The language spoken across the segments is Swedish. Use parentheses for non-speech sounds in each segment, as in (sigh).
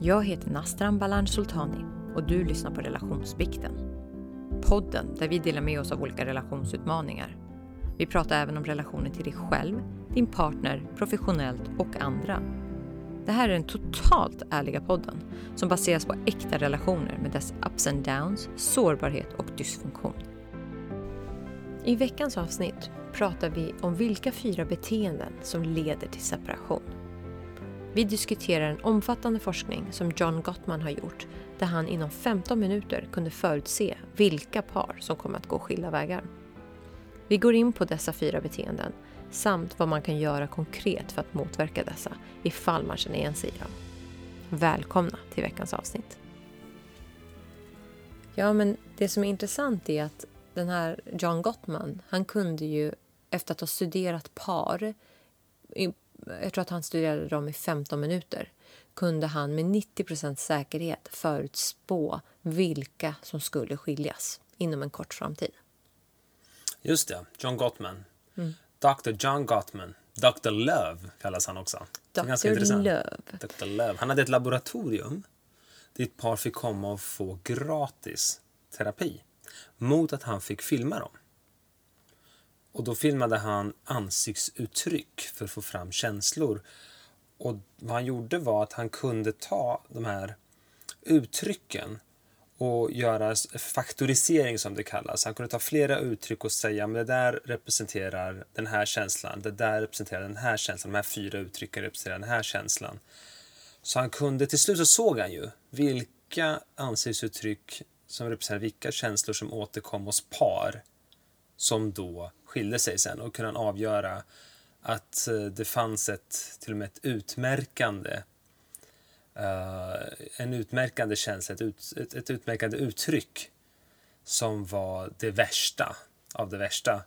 Jag heter Nastran Balan Sultani och du lyssnar på Relationsbikten. Podden där vi delar med oss av olika relationsutmaningar. Vi pratar även om relationer till dig själv, din partner, professionellt och andra. Det här är den totalt ärliga podden som baseras på äkta relationer med dess ups and downs, sårbarhet och dysfunktion. I veckans avsnitt pratar vi om vilka fyra beteenden som leder till separation. Vi diskuterar en omfattande forskning som John Gottman har gjort där han inom 15 minuter kunde förutse vilka par som kommer att gå skilda vägar. Vi går in på dessa fyra beteenden samt vad man kan göra konkret för att motverka dessa ifall man känner igen sig i dem. Välkomna till veckans avsnitt. Ja, men det som är intressant är att den här John Gottman, han kunde ju efter att ha studerat par, jag tror att han studerade dem i 15 minuter, kunde han med 90% säkerhet förutspå vilka som skulle skiljas inom en kort framtid. Just det, John Gottman. Mm. Dr. John Gottman. Dr. Love kallas han också. Dr. Love. Dr. Love. Han hade ett laboratorium dit par fick komma och få gratis terapi mot att han fick filma dem. Och då filmade han ansiktsuttryck för att få fram känslor. Och vad han gjorde var att han kunde ta de här uttrycken och göra faktorisering som det kallas. Han kunde ta flera uttryck och säga men det där representerar den här känslan, det där representerar den här känslan, de här fyra uttrycken representerar den här känslan. Så han kunde, till slut så såg han ju vilka ansiktsuttryck som representerar vilka känslor som återkom hos par som då skilde sig sen och kunde han avgöra att eh, det fanns ett, till och med ett utmärkande uh, en utmärkande känsla, ett, ut, ett, ett, utmärkande uttryck som var det värsta av det värsta.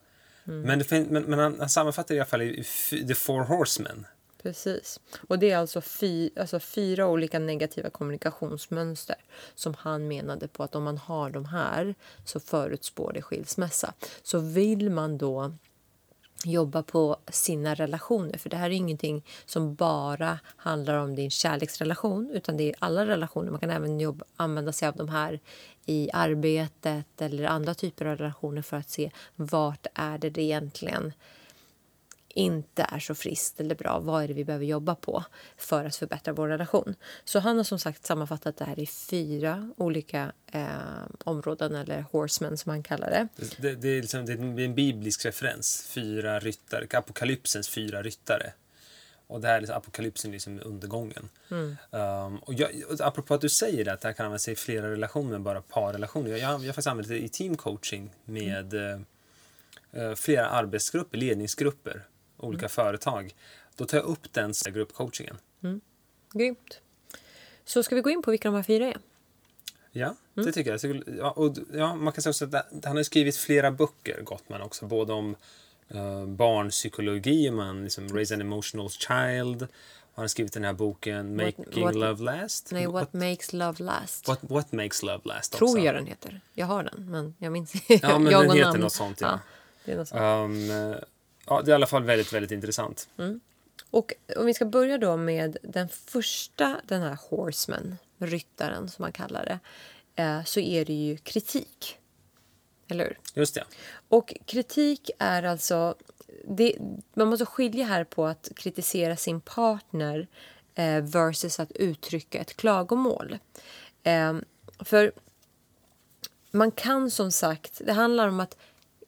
Mm. Men, det, men, men han, han sammanfattar i alla fall i, i The Four Horsemen Precis. Och det är alltså, fy, alltså fyra olika negativa kommunikationsmönster som han menade på att om man har de här så förutspår det skilsmässa. Så vill man då jobba på sina relationer. För det här är ingenting som bara handlar om din kärleksrelation utan det är alla relationer. Man kan även jobba, använda sig av de här i arbetet eller andra typer av relationer för att se vart är det egentligen inte är så friskt eller bra. Vad är det vi behöver jobba på för att förbättra vår relation? Så han har som sagt sammanfattat det här i fyra olika eh, områden, eller horsemen som han kallar det. Det, det, är liksom, det är en biblisk referens. Fyra ryttare, apokalypsens fyra ryttare. Och det här är liksom, apokalypsen, liksom undergången. Mm. Um, och jag, apropå att du säger det, att det här kan använda sig i flera relationer, bara parrelationer. Jag, jag, jag har faktiskt använt det i teamcoaching med mm. uh, flera arbetsgrupper, ledningsgrupper olika mm. företag. Då tar jag upp den gruppcoachingen. Mm. Grymt. Så ska vi gå in på vilka de här fyra är? Ja, det mm. tycker jag. Ja, och, ja, man kan säga också att han har skrivit flera böcker, Gottman också, både om uh, barnpsykologi, man liksom Raise an emotional child, han har skrivit den här boken Making what, Love Last. Nej, What, what Makes Love Last. What, what Makes Love Last också. Tror jag den heter. Jag har den, men jag minns Ja, (laughs) men den heter namn. något sånt. Ja. ja det är något sånt. Um, Ja, det är i alla fall väldigt, väldigt intressant. Mm. Och om vi ska börja då med den första, den här horseman, ryttaren som man kallar det, eh, så är det ju kritik. Eller hur? Just det. Och kritik är alltså... Det, man måste skilja här på att kritisera sin partner eh, versus att uttrycka ett klagomål. Eh, för man kan som sagt... Det handlar om att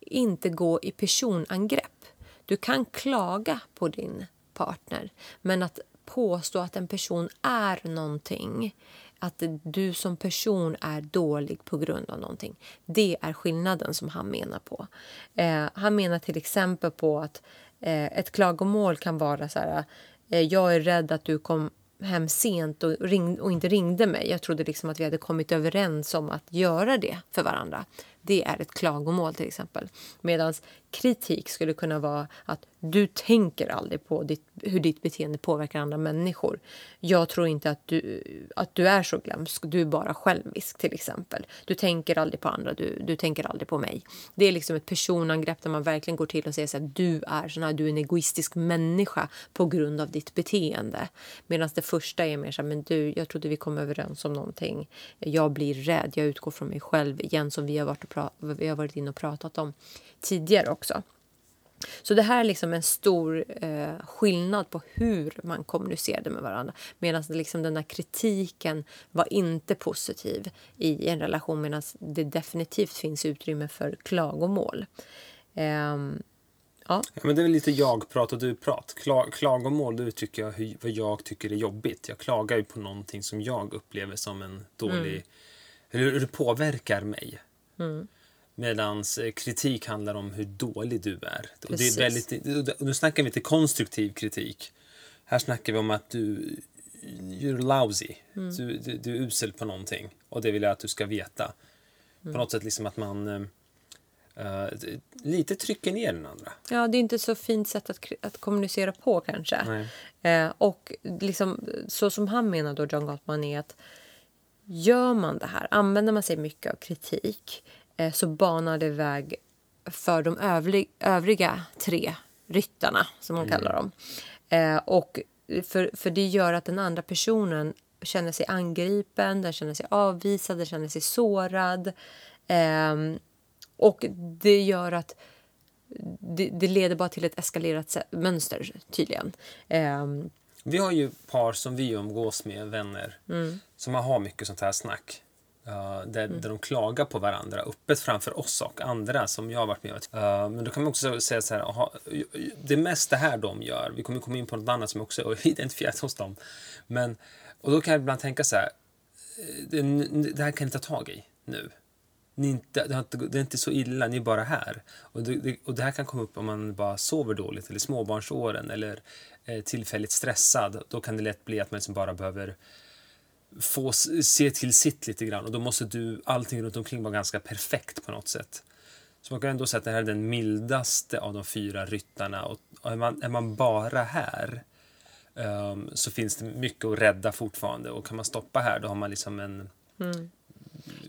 inte gå i personangrepp. Du kan klaga på din partner, men att påstå att en person är någonting att du som person är dålig på grund av någonting. Det är skillnaden som han menar på. Eh, han menar till exempel på att eh, ett klagomål kan vara så här. Eh, jag är rädd att du kom hem sent och, ring, och inte ringde mig. Jag trodde liksom att vi hade kommit överens om att göra det för varandra. Det är ett klagomål till exempel. Medan kritik skulle kunna vara att du tänker aldrig på ditt, hur ditt beteende påverkar andra människor. Jag tror inte att du, att du är så glömsk. Du är bara självisk till exempel. Du tänker aldrig på andra. Du, du tänker aldrig på mig. Det är liksom ett personangrepp där man verkligen går till och säger att du är sån här, du är en egoistisk människa på grund av ditt beteende. Medan det första är mer så här, men du, jag trodde vi kom överens om någonting. Jag blir rädd. Jag utgår från mig själv igen som vi har varit, och vi har varit inne och pratat om tidigare också. Så det här är liksom en stor eh, skillnad på hur man kommunicerade med varandra. Medan liksom den där kritiken var inte positiv i en relation medan det definitivt finns utrymme för klagomål. Eh, ja. ja. men det är väl lite jag-prat och du-prat. Kla klagomål, då uttrycker jag hur, vad jag tycker är jobbigt. Jag klagar ju på någonting som jag upplever som en dålig... Mm. Hur det påverkar mig. Mm. Medan eh, kritik handlar om hur dålig du är. Och det är väldigt, nu snackar vi inte konstruktiv kritik. Här snackar vi om att du you're lousy. Mm. Du, du, du, är usel på någonting. Och det vill jag att du ska veta. Mm. På något sätt liksom att man uh, lite trycker ner den andra. Ja, det är inte så fint sätt att, att kommunicera på kanske. Uh, och liksom, så som han menar då, John Gottman, är att gör man det här, använder man sig mycket av kritik så banar det väg för de övrig, övriga tre ryttarna, som man mm. kallar dem. Eh, och för, för det gör att den andra personen känner sig angripen, den känner sig avvisad, den känner sig sårad. Eh, och det gör att det, det, leder bara till ett eskalerat mönster, tydligen. Eh, vi har ju par som vi umgås med, vänner, mm. som har mycket sånt här snack. Uh, där, mm. där de klagar på varandra öppet framför oss och andra som jag har varit med om. Uh, men då kan man också säga så här, aha, det mest det här de gör, vi kommer komma in på något annat som också är (laughs) identifierat hos dem. Men, och då kan jag ibland tänka så här, eh, det, det här kan ni ta tag i nu. Ni inte, det, inte, det är inte så illa, ni är bara här. Och det, och det här kan komma upp om man bara sover dåligt eller småbarnsåren eller eh, tillfälligt stressad. Då kan det lätt bli att man liksom bara behöver få se till sitt lite grann och då måste du, allting runt omkring vara ganska perfekt på något sätt. Så man kan ändå säga att det här är den mildaste av de fyra ryttarna och är man, är man bara här um, så finns det mycket att rädda fortfarande och kan man stoppa här då har man liksom en mm.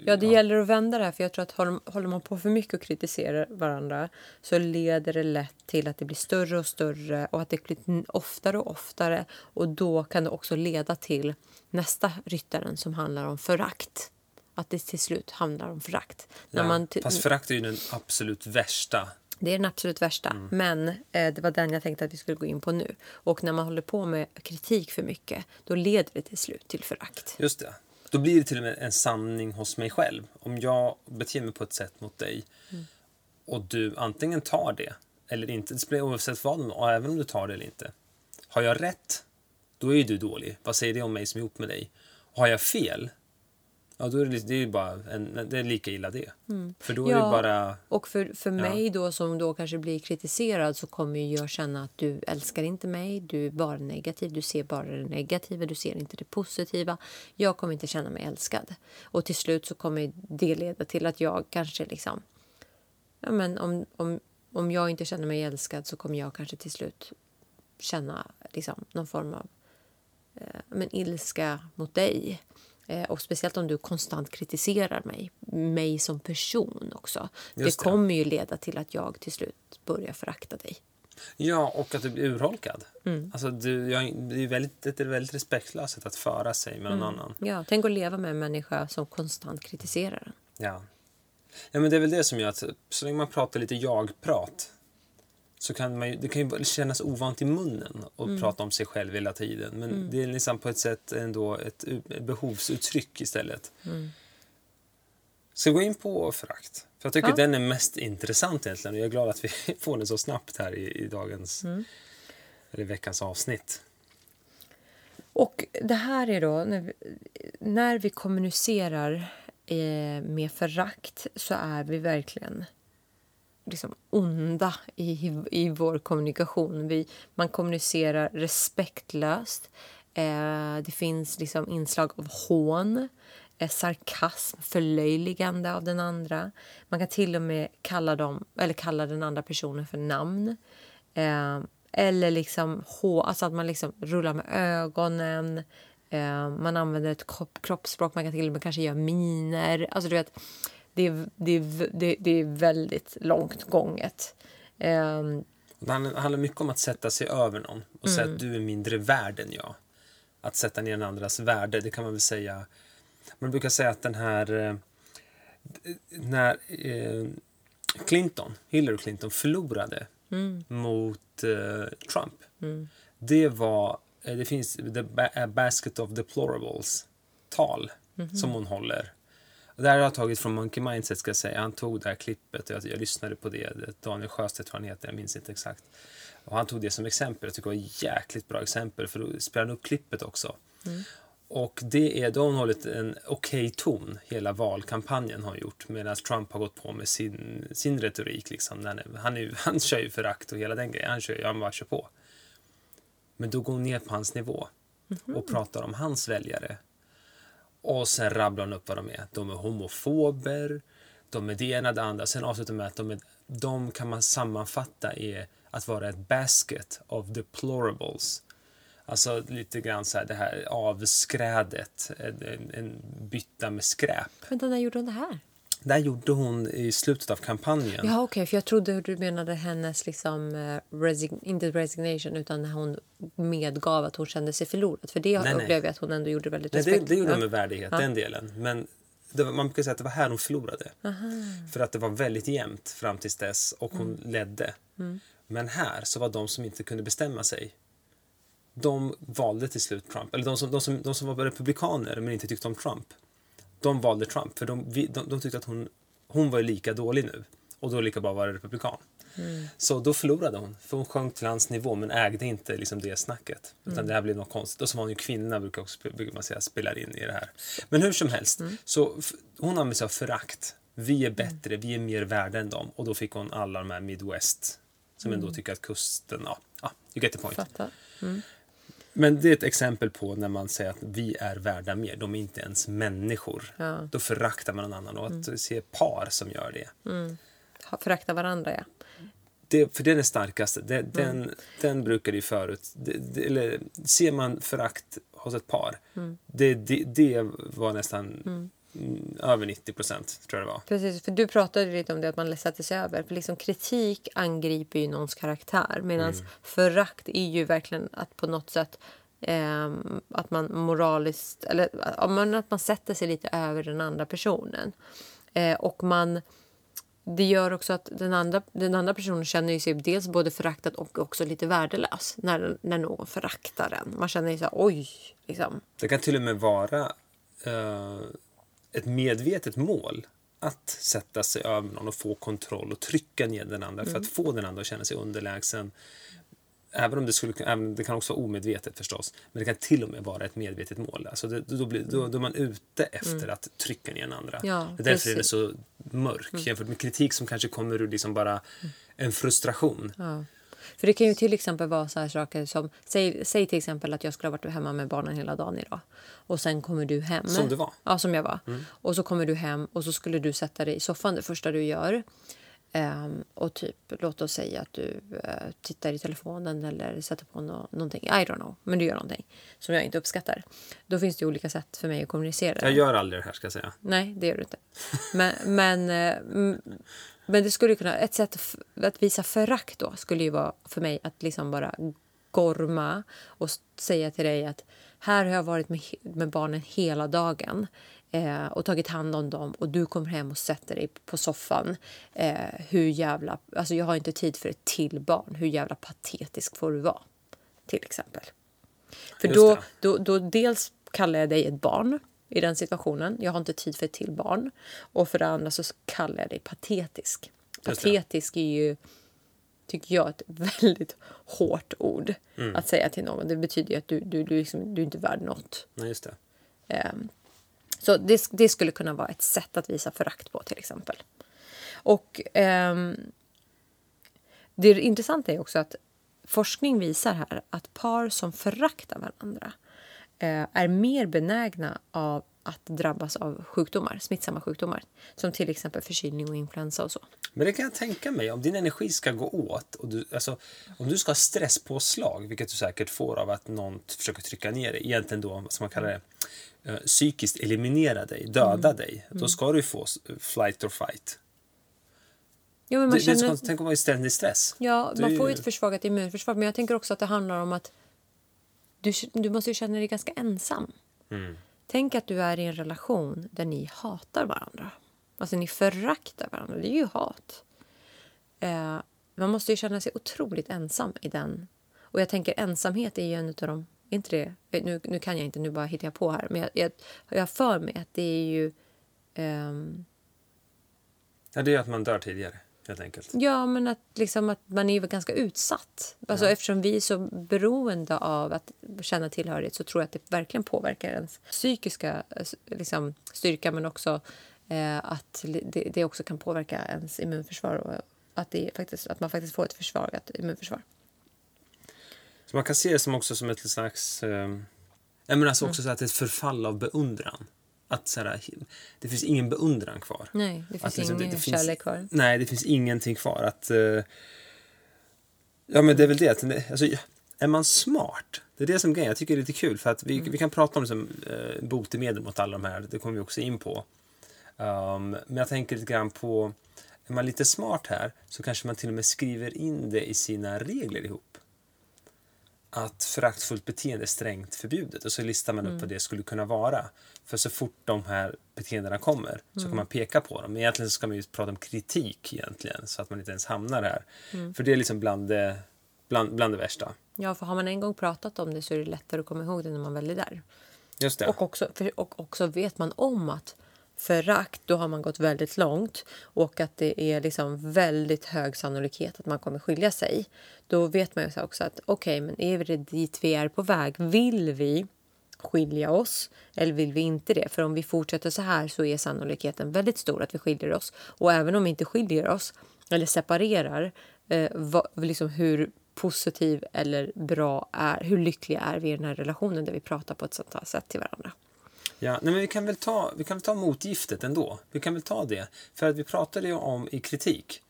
Ja, det ja. gäller att vända det här. För jag tror att håller, man på för mycket och kritiserar varandra så leder det lätt till att det blir större och större och att det blir oftare och oftare. Och då kan det också leda till nästa ryttaren som handlar om förakt. Att det till slut handlar om förakt. Ja, man fast förakt är ju den absolut värsta det är den absolut värsta. Mm. Men eh, det var den jag tänkte att vi skulle gå in på nu. Och när man håller på med kritik för mycket, då leder det till slut till förakt. Just det. Då blir det till och med en sanning hos mig själv. Om jag beter mig på ett sätt mot dig mm. och du antingen tar det eller inte, det spelar oavsett vad, och även om du tar det eller inte. Har jag rätt, då är ju du dålig. Vad säger det om mig som är ihop med dig? Och Har jag fel, Ja, då är det, det är bara en, det är lika illa det. Mm. För då är ja, det bara... Och för, för mig då som då kanske blir kritiserad så kommer jag känna att du älskar inte mig, du är bara negativ, du ser bara det negativa, du ser inte det positiva. Jag kommer inte känna mig älskad. Och till slut så kommer det leda till att jag kanske liksom... Ja, men om, om, om jag inte känner mig älskad så kommer jag kanske till slut känna liksom, någon form av eh, men ilska mot dig. Eh, och speciellt om du konstant kritiserar mig, mig som person också. det, det kommer ju leda till att jag till slut börjar förakta dig. Ja, och att du blir urholkad. Mm. Alltså, du, jag, det är väldigt, ett väldigt respektlöst sätt att föra sig med någon mm. annan. Ja, tänk att leva med en människa som konstant kritiserar en. Ja. ja, men det är väl det som gör att så länge man pratar lite jag-prat så kan man ju, det kan ju kännas ovant i munnen att mm. prata om sig själv hela tiden. Men mm. det är liksom på ett sätt ändå ett behovsuttryck istället. Mm. Ska vi gå in på förakt? För jag tycker ja. den är mest intressant egentligen och jag är glad att vi (laughs) får den så snabbt här i, i dagens, mm. eller veckans avsnitt. Och det här är då, när vi, när vi kommunicerar eh, med förakt så är vi verkligen liksom onda i, i vår kommunikation. Vi, man kommunicerar respektlöst. Eh, det finns liksom inslag av hån. eh, sarkasm, förlöjligande av den andra. Man kan till och med kalla, dem, eller kalla den andra personen för namn. Eh, eller liksom, alltså att man liksom rullar med ögonen. Eh, man använder ett kroppsspråk, man kan till och med kanske göra miner. Alltså du vet, det är, det är, det, det är väldigt långt gånget. Eh, det handlar mycket om att sätta sig över någon och mm. säga att du är mindre värd än jag. Att sätta ner den andras värde, det kan man väl säga. Man brukar säga att den här... Eh, när eh, Clinton, Hillary Clinton förlorade mm. mot eh, Trump. Mm. Det var, det finns the Basket of Deplorables tal mm -hmm. som hon håller. Det här har jag tagit från Monkey Mindset ska jag säga. Han tog det här klippet och jag, jag lyssnade på det. Daniel Sjöstedt tror han heter, jag minns inte exakt. Och han tog det som exempel. Jag tycker det var ett jäkligt bra exempel för då spelade han upp klippet också. Mm. Och det är, då har hon hållit en okej okay ton hela valkampanjen har gjort medan Trump har gått på med sin, sin retorik. Liksom. Han, han, är, (laughs) han kör ju förakt och hela den grejen. Han, kör, han bara kör på. Men då går hon ner på hans nivå mm -hmm. och pratar om hans väljare. Och sen rabblar hon upp vad de är. De är homofober, de är det ena det andra. Sen avslutar med att de, är, de kan man sammanfatta i att vara ett basket of deplorables. Alltså lite grann så här det här avskrädet, en, en bytta med skräp. Vänta, när gjorde hon det här? Det här gjorde hon i slutet av kampanjen. Ja, okej, okay, för jag trodde du menade hennes, liksom, uh, resign, inte resignation, utan när hon medgav att hon kände sig förlorad. För det nej, upplevde jag att hon ändå gjorde väldigt nej, det, det gjorde hon med värdighet, ja. den delen. Men var, man brukar säga att det var här hon förlorade. Aha. För att det var väldigt jämnt fram tills dess och hon mm. ledde. Mm. Men här så var de som inte kunde bestämma sig de valde till slut Trump. Eller de som, de som, de som var republikaner men inte tyckte om Trump. De valde Trump för de, de, de tyckte att hon, hon var lika dålig nu. Och då lika bra vara republikan. Mm. Så då förlorade hon, för hon sjönk till hans nivå men ägde inte liksom det snacket. Utan mm. det här blev något konstigt. Och så var hon ju kvinna, brukar också brukar man säga, spelar in i det här. Men hur som helst, mm. så hon använde sig av förakt. Vi är bättre, vi är mer värda än dem. Och då fick hon alla de här Midwest som ändå mm. tycker att kusten, ja, ja you get the point. Mm. Men det är ett exempel på när man säger att vi är värda mer. De är inte ens människor. Ja. Då föraktar man någon annan. Och att mm. se par som gör det. Mm. Förakta varandra, ja. Det, för den är starkaste. Den, mm. den, den brukar ju förut... Det, det, eller, ser man förakt hos ett par, mm. det, det, det var nästan mm. Mm, över 90 procent, tror jag det var. Precis, för du pratade lite om det att man sätter sig över. För liksom kritik angriper ju någons karaktär medan mm. förakt är ju verkligen att på något sätt eh, att man moraliskt, eller att man sätter sig lite över den andra personen. Eh, och man det gör också att den andra, den andra personen känner sig dels både föraktad och också lite värdelös när, när någon föraktar en. Man känner sig så oj. Liksom. Det kan till och med vara uh ett medvetet mål att sätta sig över någon och få kontroll och trycka ner den andra mm. för att mm. få den andra att känna sig underlägsen. Även om det, skulle, även, det kan också vara omedvetet förstås, men det kan till och med vara ett medvetet mål. Alltså det, då, blir, då, då är man ute efter mm. att trycka ner den andra. Ja, det är därför precis. är det så mörk mm. jämfört med kritik som kanske kommer ur liksom bara mm. en frustration. Ja. För det kan ju till exempel vara så här saker som, säg, säg till exempel att jag skulle ha varit hemma med barnen hela dagen idag. Och sen kommer du hem. Som du var? Ja, som jag var. Mm. Och så kommer du hem och så skulle du sätta dig i soffan det första du gör. Um, och typ, låt oss säga att du uh, tittar i telefonen eller sätter på no någonting. I don't know, men du gör någonting som jag inte uppskattar. Då finns det olika sätt för mig att kommunicera. Jag gör aldrig det här ska jag säga. Nej, det gör du inte. men, men, uh, men det skulle kunna, ett sätt att visa förakt då skulle ju vara för mig att liksom bara gorma och säga till dig att här har jag varit med, med barnen hela dagen eh, och tagit hand om dem och du kommer hem och sätter dig på soffan. Eh, hur jävla, alltså jag har inte tid för ett till barn. Hur jävla patetisk får du vara? Till exempel. För då, då, då dels kallar jag dig ett barn i den situationen. Jag har inte tid för ett till barn. Och för det andra så kallar jag dig patetisk. Patetisk är ju, tycker jag, ett (laughs) väldigt hårt ord mm. att säga till någon. Det betyder ju att du, du, du, liksom, du är inte värd något. Nej, just det. Um, så det, det, skulle kunna vara ett sätt att visa förakt på till exempel. Och um, det intressanta är också att forskning visar här att par som föraktar varandra är mer benägna av att drabbas av sjukdomar, smittsamma sjukdomar. Som till exempel förkylning och influensa och så. Men det kan jag tänka mig, om din energi ska gå åt, och du, alltså, om du ska ha stresspåslag, vilket du säkert får av att någon försöker trycka ner dig, egentligen då, ska man kalla det, eh, psykiskt eliminera dig, döda Mm. dig, då ska du få flight or fight. Jo, men man Det, är känner, tänk att vara i ständig stress. ja, Det man är får ju- ett försvagat immunförsvar, men jag tänker också att det handlar om att du, du måste ju känna dig ganska ensam. Mm. Tänk att du är i en relation där ni hatar varandra. Alltså ni föraktar varandra. Det är ju hat. Eh, man måste ju känna sig otroligt ensam i den. Och jag tänker ensamhet är ju en av de... Inte det? eh, Nu, nu kan jag inte, nu bara hittar jag på här. Men jag, jag, jag för mig att det är ju... ehm, Ja, det är att man dör tidigare, helt enkelt. Ja, men att, liksom, att man är ju ganska utsatt. Alltså, Eftersom vi är så beroende av att känna tillhörighet så tror jag att det verkligen påverkar ens psykiska eh, liksom, styrka men också eh, att det, det också kan påverka ens immunförsvar och att, det faktiskt, att man faktiskt får ett försvagat immunförsvar. Så man kan se det som också som ett slags... Eh, jag menar alltså också så att det är ett förfall av beundran. Att så här, det finns ingen beundran kvar. Nej, det finns Att liksom, ingen det- det finns- kärlek kvar. Nej, det finns ingenting kvar. Att, eh, ja, men det är väl det. Alltså, är man smart? Det är det som grejen. Jag tycker det är lite kul. För att vi, vi kan prata om liksom, eh, botemedel mot alla de här. Det kommer vi också in på. Um, men jag tänker lite grann på... Är man lite smart här så kanske man till och med skriver in det i sina regler ihop. Att föraktfullt beteende är strängt förbjudet och så listar man upp vad det skulle kunna vara. För så fort de här beteendena kommer så kan man peka på dem. Men egentligen så ska man ju prata om kritik egentligen så att man inte ens hamnar här. För det är liksom bland det, bland, bland det värsta. Ja, för har man en gång pratat om det så är det lättare att komma ihåg det när man väl är där. Just det. Och också, för, och också vet man om att förakt, då har man gått väldigt långt och att det är liksom väldigt hög sannolikhet att man kommer skilja sig. Då vet man ju också att okej, men är det dit vi är på väg? Vill vi skilja oss eller vill vi inte det? För om vi fortsätter så här så är sannolikheten väldigt stor att vi skiljer oss. Och även om vi inte skiljer oss eller separerar, eh, vad, liksom hur positiv eller bra är, hur lyckliga är vi i den här relationen där vi pratar på ett sånt här sätt till varandra? Ja, nej, men vi kan, väl ta, vi kan väl ta motgiftet ändå. Vi kan väl ta det. För att vi pratade ju om i kritik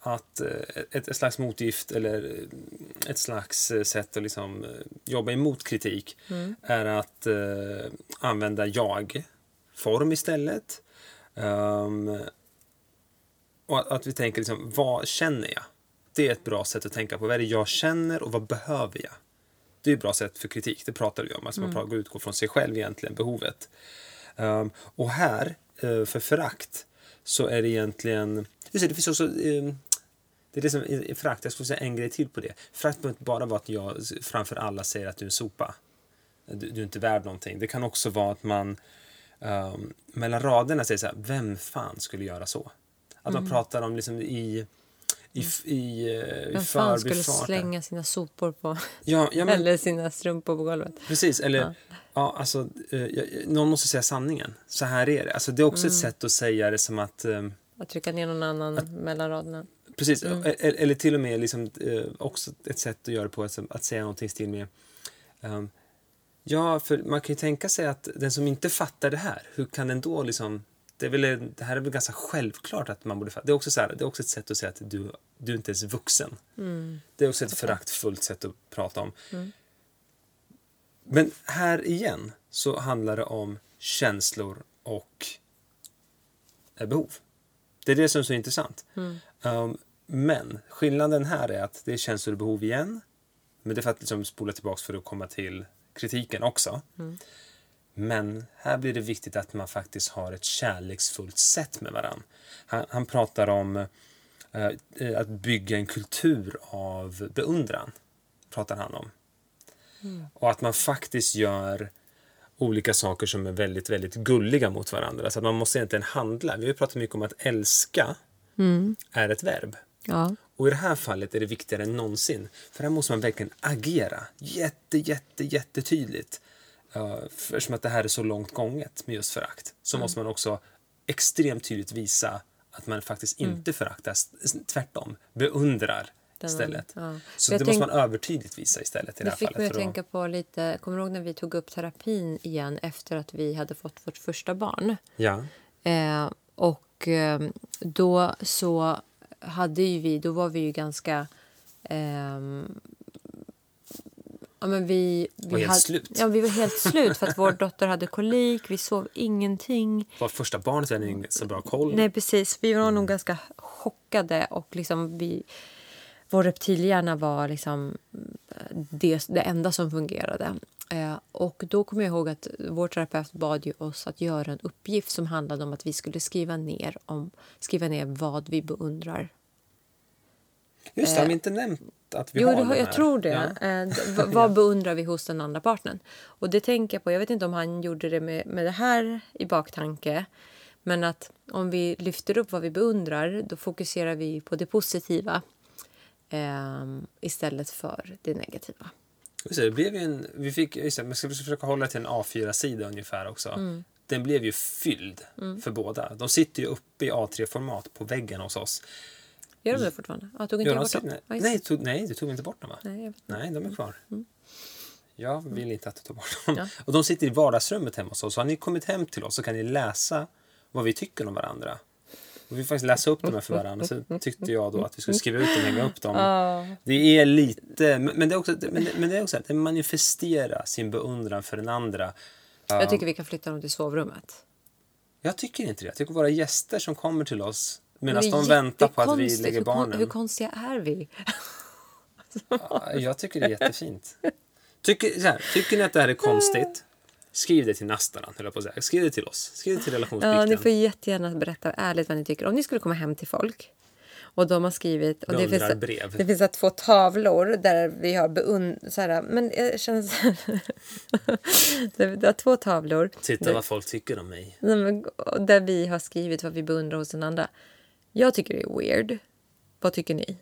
att eh, ett, ett slags motgift eller eh, ett slags eh, sätt att liksom, jobba emot kritik är att eh, använda jag-form istället. Ehm, och att, att vi tänker liksom, vad känner jag? Det är ett bra sätt att tänka på. Vad är det jag känner och vad behöver jag? Det är ett bra sätt för kritik, det pratar vi om. Alltså man pratar, utgår från sig själv egentligen, behovet. Ehm, och här, eh, för förakt, så är det egentligen... Just det, det finns också... ehm, det är det som är förakt. Jag skulle säga en grej till på det. Förakt behöver inte bara vara att jag framför alla säger att du är en sopa. Du, du är inte värd någonting. Det kan också vara att man ehm, mellan raderna säger så här, vem fan skulle göra så? Att man pratar om liksom i... I, i, eh, i Vem fan skulle slänga sina sopor på... Ja, ja, men, Eller sina strumpor på golvet? Precis, eller ja. alltså, eh, någon måste säga sanningen. Så här är det. Alltså, det är också ett sätt att säga det som att... Eh, Att trycka ner någon annan mellan raderna. precis, e- eller till och med liksom, också ett sätt att göra det på, att, att säga någonting stil med... ehm, ja, för man kan ju tänka sig att den som inte fattar det här, hur kan den då liksom... Det, är väl, det här är väl ganska självklart att man borde. Det är också, så här, det är också ett sätt att säga att du, du är inte ens vuxen. Det är också ett föraktfullt sätt att prata om. Men här igen så handlar det om känslor och eh, behov. Det är det som är så intressant. Um, men skillnaden här är att det är känslor och behov igen. Men det är för att liksom spola tillbaka för att komma till kritiken också. Men här blir det viktigt att man faktiskt har ett kärleksfullt sätt med varann. Han, han pratar om eh, eh, att bygga en kultur av beundran. Pratar han om. Och att man faktiskt gör olika saker som är väldigt, väldigt gulliga mot varandra. Så att man måste egentligen handla. Vi har pratat mycket om att älska är ett verb. Ja. Och i det här fallet är det viktigare än någonsin. För här måste man verkligen agera jätte, jätte, jättetydligt. Uh, för som att det här är så långt gånget med just förakt. Så måste man också extremt tydligt visa att man faktiskt inte föraktar, s- tvärtom beundrar istället. ja. Så jag det måste tänk- man övertydligt visa istället i det Det här fick fallet. mig att tänka på lite, kommer du ihåg när vi tog upp terapin igen efter att vi hade fått vårt första barn? Ja. Eh, och eh, då så hade ju vi, då var vi ju ganska... ehm, ja, men vi, vi Var helt hade- slut. Ja, vi var helt slut för att vår dotter hade kolik, vi sov ingenting. Var första barnet hade ingen så bra koll. Nej, precis. Vi var nog ganska chockade och liksom vi... Vår reptilhjärna var liksom det, det enda som fungerade. Eh, och då kommer jag ihåg att vår terapeut bad ju oss att göra en uppgift som handlade om att vi skulle skriva ner, om, skriva ner vad vi beundrar. Just det, har vi inte nämnt att vi jo, har har- jag tror det. Ja. Eh, (laughs) vad beundrar vi hos den andra partnern? Och det tänker jag på. Jag vet inte om han gjorde det med, med det här i baktanke. Men att om vi lyfter upp vad vi beundrar då fokuserar vi på det positiva ehm, istället för det negativa. Just det, det blev en, vi fick, just det, men ska försöka hålla till en A4-sida ungefär också. Mm. Den blev ju fylld för båda. De sitter ju uppe i A3-format på väggen hos oss. Gör de det fortfarande? Ja, tog inte jag bort dem? nej, tog, nej, du tog inte bort dem va? Nej. Nej, de är kvar. Jag vill inte att du tar bort dem. Ja. Och de sitter i vardagsrummet hemma hos oss. Så har ni kommit hem till oss så kan ni läsa vad vi tycker om varandra. Och vi faktiskt läsa upp dem här för varandra. Så tyckte jag då att vi skulle skriva ut dem och hänga upp dem. (laughs) Det är lite, men det är också, men det, men det är också att det manifestera sin beundran för den andra. Jag tycker vi kan flytta dem till sovrummet. Jag tycker inte det. Jag tycker våra gäster som kommer till oss medan är de väntar på att vi lägger barnen. Hur konstiga är vi? Ja, Jag tycker det är jättefint. Tycker, så här, tycker ni att det här är konstigt? Skriv det till Nastaran, höll jag på att säga. Skriv det till oss. Skriv det till Ja, relationsplikten. ni får jättegärna berätta ärligt vad ni tycker. Om ni skulle komma hem till folk och de har skrivit... Och det, finns, Beundrarbrev. det finns här två tavlor där vi har beund... Så här, men jag känner så (laughs) här, det, har två tavlor Titta vad folk tycker om mig. Där vi har skrivit vad vi beundrar hos den andra. Jag tycker det är weird. Vad tycker ni?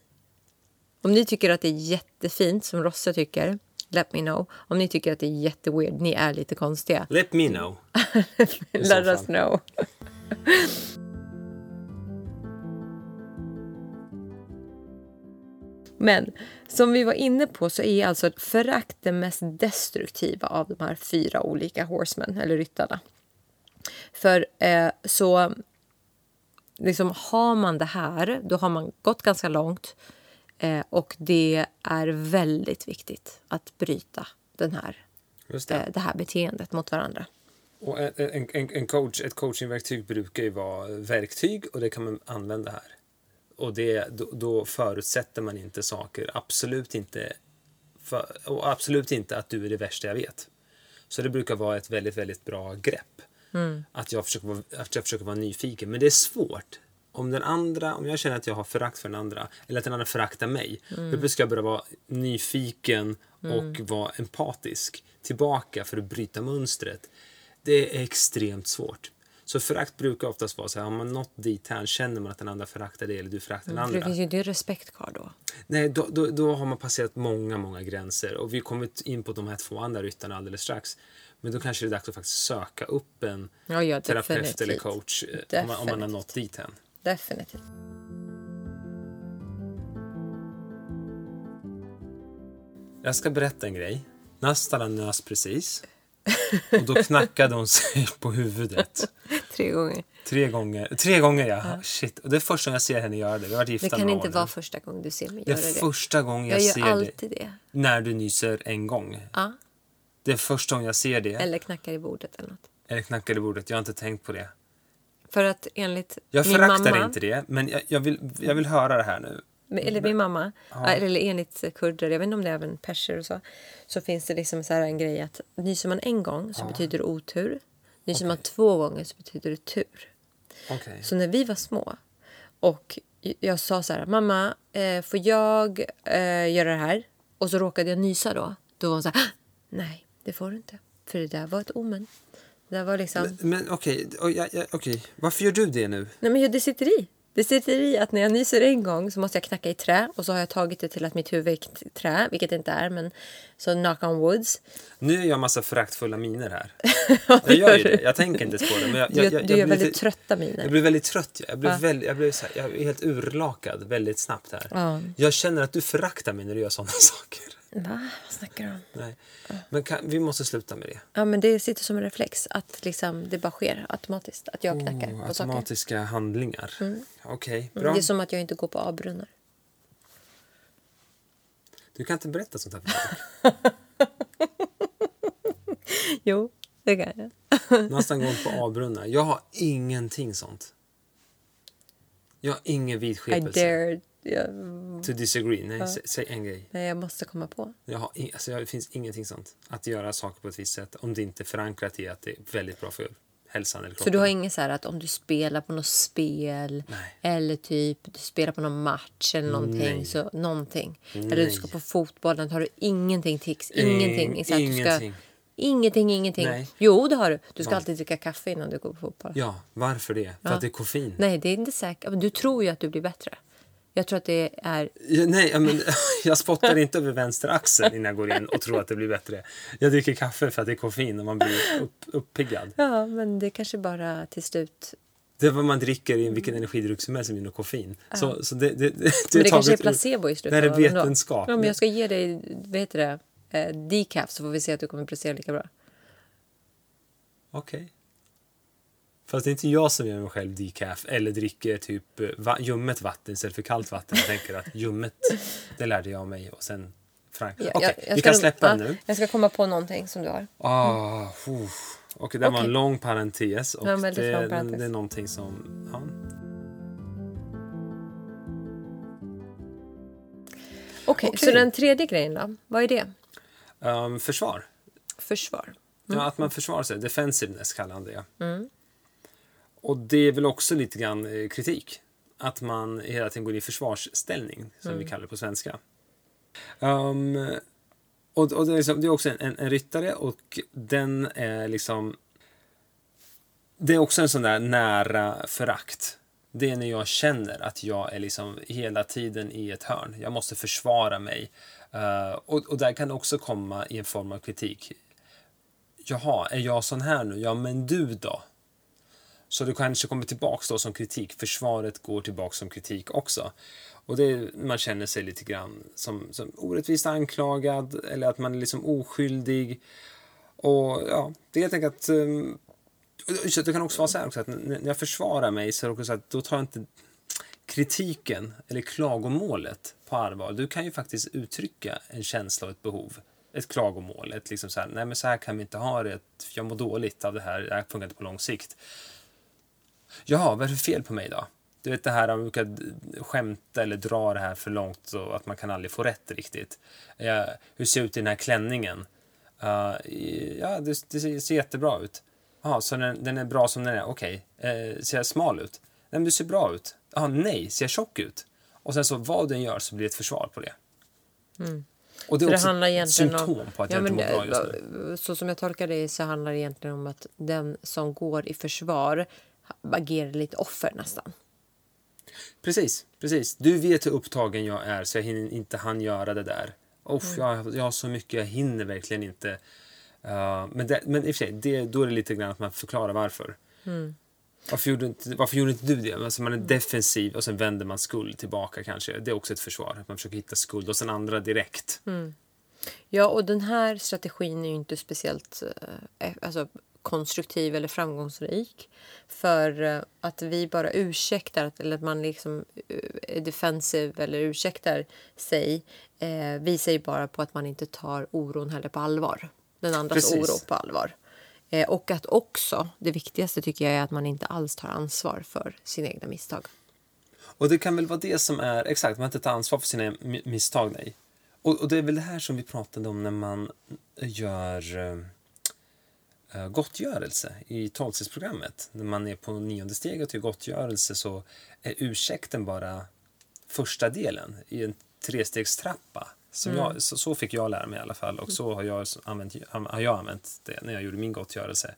Om ni tycker att det är jättefint, som Rosse tycker, let me know. Om ni tycker att det är jätteweird, ni är lite konstiga, Let me know. (laughs) let us know. (laughs) Men som vi var inne på så är alltså förakt det mest destruktiva av de här fyra olika horsemen, eller ryttarna. För eh, så liksom har man det här, då har man gått ganska långt. Eh, och det är väldigt viktigt att bryta den här, det. eh, det här beteendet mot varandra. Och en, en, en- en coach, ett coachingverktyg brukar ju vara verktyg och det kan man använda här. Och det, då, då förutsätter man inte saker, absolut inte, för, och absolut inte att du är det värsta jag vet. Så det brukar vara ett väldigt, väldigt bra grepp. Att, jag försöker vara, att jag försöker vara nyfiken. Men det är svårt. Om den andra, om jag känner att jag har förakt för den andra eller att den andra föraktar mig. Då ska jag börja vara nyfiken och vara empatisk tillbaka för att bryta mönstret. Det är extremt svårt. Så förakt brukar oftast vara så här, har man nått dit här, känner man att den andra föraktar dig eller du föraktar den det andra. finns ju inte respekt kvar då. Nej, då, då, då har man passerat många, många gränser. Och vi kommer in på de här två andra ryttarna alldeles strax. Men då kanske det är dags att faktiskt söka upp en Ja, ja, terapeut eller definitivt. coach eh, om man, om man har nått dit hän. Definitivt. Jag ska berätta en grej. Nastala nös precis. Och då knackade hon sig på huvudet. Tre gånger. Tre gånger. Tre gånger, ja. Shit. Och det är första gången jag ser henne göra det. Vi har varit gifta Det kan inte vara första gången du ser mig Det göra är det. första gången jag, Jag ser det. alltid det. När du nyser en gång. Ja. Det är första gången jag ser det. Eller knackar i bordet eller något. Eller knackar i bordet. Jag har inte tänkt på det. För att enligt Jag min föraktar mamma, inte det, men jag, jag, vill, jag vill höra det här nu. eller min mamma, eller enligt kurder, jag vet inte om det är även perser och så, så finns det liksom så här en grej att nyser man en gång så betyder det otur. Nyser man två gånger så betyder det tur. Okej. Så när vi var små och jag sa så här, mamma, eh, får jag eh, göra det här? Och så råkade jag nysa då. Då var hon så här, "Ah, nej, det får du inte. För det där var ett omen. Det där var liksom... Men, men okej, jag- okej. varför gör du det nu? Nej men det sitter i. Det sitter i att när jag nyser en gång så måste jag knacka i trä och så har jag tagit det till att mitt huvud är trä, vilket det inte är, men så knock on woods. Nu gör jag massa föraktfulla miner här. (laughs) Jag gör ju det. Jag tänker inte på det. Men jag, Du, jag, jag, du gör blir, väldigt trötta miner. jag blir väldigt trött. Jag blir, Ja. väldigt, jag, blir här, jag är helt urlakad väldigt snabbt här. Ja. Jag känner att du föraktar mig när du gör sådana (laughs) saker. Va? Vad snackar du om? Nej. Men kan, vi måste sluta med det. Ja, men det sitter som en reflex. Att liksom, det bara sker automatiskt. Att jag knackar Oh, på saker. automatiska handlingar. Okej, Mm, bra. Det är som att jag inte går på A-brunnar. Du kan inte berätta sånt här för. (laughs) Jo, det kan jag. (laughs) Nästan gått på A-brunnar. Jag har ingenting sånt. Jag har ingen I vidskepelse. Jag, To disagree. Nej, sä, säg en grej. nej, jag måste komma på. Jag har, in, alltså, det finns ingenting sånt. Att göra saker på ett visst sätt. Om det inte är förankrat i att det är väldigt bra för hälsan eller kroppen. Så du har inget så här att om du spelar på något spel Nej. eller typ du spelar på någon match eller någonting. Nej. Så, någonting. Eller Nej. du ska på fotbollen. Har du ingenting tics? Ingenting. Ing- så att Du ingenting. ska, ingenting, ingenting. Nej. Jo, det har du. Du ska Va? alltid dricka kaffe innan du går på fotboll. Ja, varför det? För att det är koffein? Nej, det är inte säkert. Du tror ju att du blir bättre. Jag tror att det är... Ja, nej, ja, men, (laughs) jag spottar inte över vänster axel innan jag går in och tror att det blir bättre. Jag dricker kaffe för att det är koffein och man blir upp, uppiggad. Ja, men det kanske bara till slut... Det är vad man dricker i vilken energidryck som helst som innehåller koffein. Så, så det, det, det, Men det kanske är placebo i slutet. Det är vetenskap. Ja, men jag ska ge dig, vad heter det, eh, decaf så får vi se att du kommer prestera lika bra. Okej. Fast det är inte jag som gör mig själv decaf eller dricker typ eh, va, ljummet vatten istället för kallt vatten. Jag tänker att ljummet, det lärde jag mig och sen Frank. Ja, Okej, jag vi kan släppa ja, nu. Jag ska komma på någonting som du har. Ah, oh. Okej, det var en lång parentes och Ja, det, parentes. det är någonting som... Ja. Okej, Okej. så den tredje grejen då? Vad är det? Ehm, försvar. Försvar. Ja, att man försvarar sig. Defensiveness kallar han det. Mm. Och det är väl också lite grann eh, kritik. Att man hela tiden går i försvarsställning, som Mm. vi kallar det på svenska. Ehm, och och det, är liksom, det är också en, en, en ryttare och den är liksom... Det är också en sån där nära förakt. Det är när jag känner att jag är liksom hela tiden i ett hörn. Jag måste försvara mig. Eh, och, och där kan det också komma i en form av kritik. Jaha, är jag sån här nu? Ja, men du då? Så det kanske kommer tillbaks då som kritik. Försvaret går tillbaks som kritik också. Och det man känner sig lite grann som, som orättvist anklagad eller att man är liksom oskyldig. Och ja, det är helt enkelt att... Um, det kan också vara så här också att när jag försvarar mig så är det också så att då tar jag inte kritiken eller klagomålet på allvar. Du kan ju faktiskt uttrycka en känsla och ett behov. Ett klagomål. Ett liksom så här, nej men så här kan vi inte ha det. Jag mår dåligt av det här. Det här funkar inte på lång sikt. Jaha, vad är det för fel på mig då? Du vet det här att man brukar skämta eller dra det här för långt så att man kan aldrig få rätt riktigt. Ja, hur ser det ut i den här klänningen? Uh, ja, det, det ser, jättebra ut. Jaha, så den, den är bra som den är. Okej. Eh, ser jag smal ut? Nej, men du ser bra ut. Jaha, nej. Ser jag tjock ut? Och sen så vad den gör så blir det ett försvar på det. Och det är Så det också handlar ett symptom om... på att Ja, jag inte mår bra just det- nu. Så som jag tolkar det så handlar det egentligen om att den som går i försvar agerar lite offer nästan. Precis, precis. Du vet hur upptagen jag är så jag hinner inte han göra det där. Uff, jag, jag har så mycket, jag hinner verkligen inte. Uh, men, det, men i och för sig, det, då är det lite grann att man förklarar varför. Varför, gjorde inte, varför gjorde inte du det? Alltså man är defensiv och sen vänder man skuld tillbaka kanske. Det är också ett försvar. Att man försöker hitta skuld och sen andra direkt. Ja, och den här strategin är ju inte speciellt eh, alltså, konstruktiv eller framgångsrik. För eh, att vi bara ursäktar, eller att man liksom eh, är defensiv eller ursäktar sig eh, visar ju bara på att man inte tar oron heller på allvar. Den andras Precis. oro på allvar. Eh, och att också, det viktigaste tycker jag är att man inte alls tar ansvar för sina egna misstag. Och det kan väl vara det som är, exakt, man inte tar ansvar för sina mi- misstag. Nej. Och, och det är väl det här som vi pratade om när man gör uh, gottgörelse i tolvstegsprogrammet. När man är på nionde steget gör gottgörelse så är ursäkten bara första delen i en trestegstrappa. Som jag, så, så fick jag lära mig i alla fall och så har jag använt, har jag använt det när jag gjorde min gottgörelse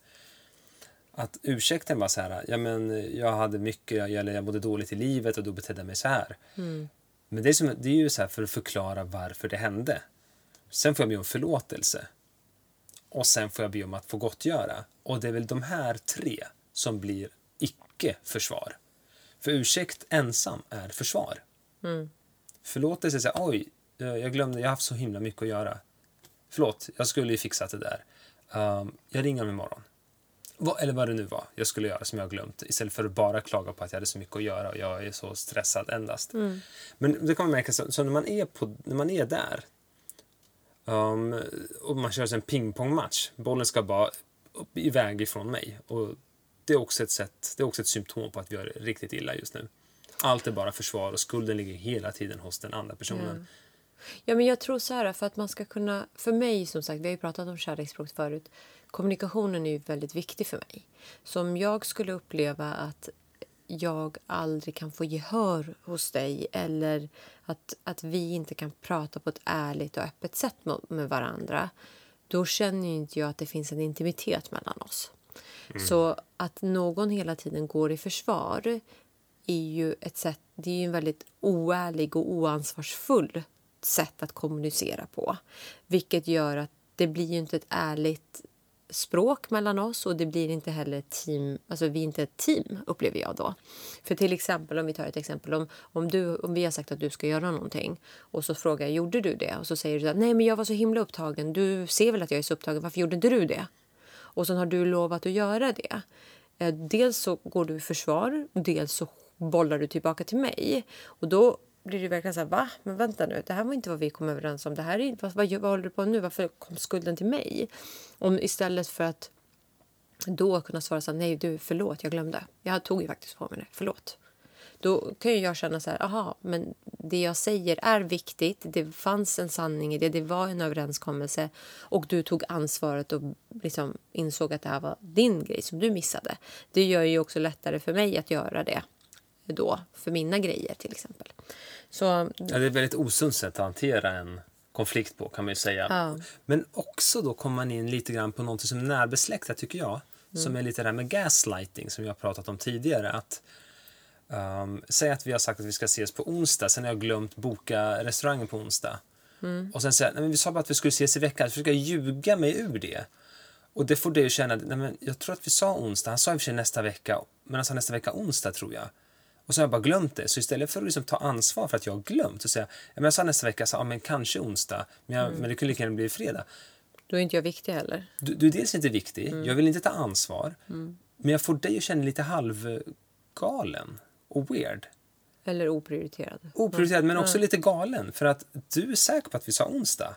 att ursäkten var så här, ja men jag hade mycket, eller jag mådde dåligt i livet och då betedde jag mig så här. Men det är, som, det är ju så här för att förklara varför det hände. Sen får jag be om förlåtelse. Och sen får jag be om att få gottgöra. Och det är väl de här tre som blir icke-försvar. För ursäkt ensam är försvar. Mm. Förlåtelse säger oj, eh, jag glömde, jag har haft så himla mycket att göra. Förlåt, jag skulle ju fixat det där. Um, jag ringer om imorgon. Vad, eller vad det nu var jag skulle göra som jag har glömt. Istället för att bara klaga på att jag hade så mycket att göra och jag är så stressad endast. Mm. Men det kan man märka, så, så när, man är på, när man är där um, och man kör en pingpongmatch. Bollen ska bara upp, iväg ifrån mig. Och det är, också ett sätt, det är också ett symptom på att vi gör riktigt illa just nu. Allt är bara försvar och skulden ligger hela tiden hos den andra personen. Mm. Ja, men jag tror så här, för att man ska kunna... För mig, som sagt, vi har ju pratat om kärleksspråk förut. Kommunikationen är ju väldigt viktig för mig. Så om jag skulle uppleva att jag aldrig kan få gehör hos dig eller att, att vi inte kan prata på ett ärligt och öppet sätt med, varandra då känner inte jag att det finns en intimitet mellan oss. Så att någon hela tiden går i försvar är ju ett sätt, det är ju en väldigt oärlig och oansvarsfull sätt att kommunicera på. Vilket gör att det blir ju inte ett ärligt språk mellan oss och det blir inte heller team, alltså vi är inte ett team upplever jag då. För till exempel om vi tar ett exempel om, om, du, om vi har sagt att du ska göra någonting och så frågar jag gjorde du det? Och så säger du att nej men jag var så himla upptagen, du ser väl att jag är så upptagen, varför gjorde inte du det? Och sen har du lovat att göra det. Eh, dels så går du i försvar, dels så bollar du tillbaka till mig. Och då blir det verkligen så här, va? Men vänta nu, det här var inte vad vi kom överens om. Det här är, vad, vad, vad håller du på nu? Varför kom skulden till mig? Om, istället för att då kunna svara så här, nej du, förlåt, jag glömde. Jag tog ju faktiskt på mig det, förlåt. Då kan ju jag känna så här, aha, men det jag säger är viktigt. Det fanns en sanning i det, det var en överenskommelse och du tog ansvaret och liksom insåg att det här var din grej som du missade. Det gör ju också lättare för mig att göra det då, för mina grejer till exempel. Så Ja, det är ett väldigt osunt sätt att hantera en konflikt på kan man ju säga. Ja. Men också då kommer man in lite grann på något som är närbesläktat tycker jag. Som är lite det här med gaslighting som jag har pratat om tidigare. Att, um, säg att vi har sagt att vi ska ses på onsdag, sen har jag glömt boka restaurangen på onsdag. Och sen säger jag, vi sa bara att vi skulle ses i veckan, så försöker jag ljuga mig ur det. Och det får dig att känna, nej men jag tror att vi sa onsdag, han sa i och för sig nästa vecka, men han sa nästa vecka onsdag tror jag. Och så har jag bara glömt det. Så istället för att liksom ta ansvar för att jag har glömt och säga, men jag sa nästa vecka, så, ja, men kanske onsdag, men, jag, men det kunde lika gärna bli fredag. då är inte jag viktig heller. Du, du är dels inte viktig, jag vill inte ta ansvar, men jag får dig att känna lite halvgalen och weird. Eller oprioriterad. Oprioriterad, men också lite galen. För att du är säker på att vi sa onsdag.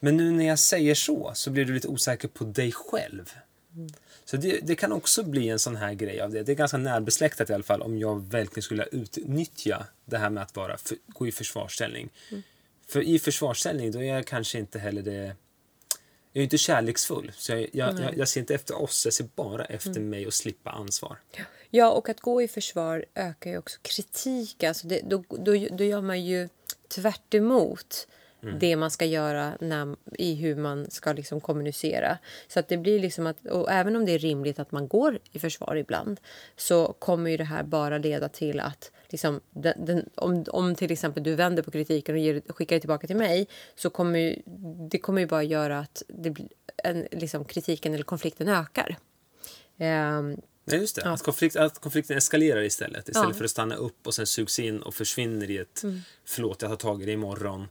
Men nu när jag säger så, så blir du lite osäker på dig själv. Så det, det kan också bli en sån här grej av det. Det är ganska närbesläktat i alla fall om jag verkligen skulle utnyttja det här med att vara, för, gå i försvarsställning. För i försvarsställning då är jag kanske inte heller det... Jag är inte kärleksfull. Så jag, jag, jag, jag ser inte efter oss, jag ser bara efter mig och slippa ansvar. Ja, och att gå i försvar ökar ju också kritik. Alltså det, då, då, då gör man ju tvärt emot det man ska göra när, i hur man ska liksom kommunicera. Så att det blir liksom att, och även om det är rimligt att man går i försvar ibland så kommer ju det här bara leda till att liksom, den, den, om, om till exempel du vänder på kritiken och ger, skickar det tillbaka till mig så kommer ju, det kommer ju bara göra att det en, liksom, kritiken eller konflikten ökar. Ehm, Nej, just det. Att, konflikt, att konflikten eskalerar istället. Istället Ja. Mm. för att stanna upp och sen sugs in och försvinner i ett förlåt, jag tar tag i det imorgon.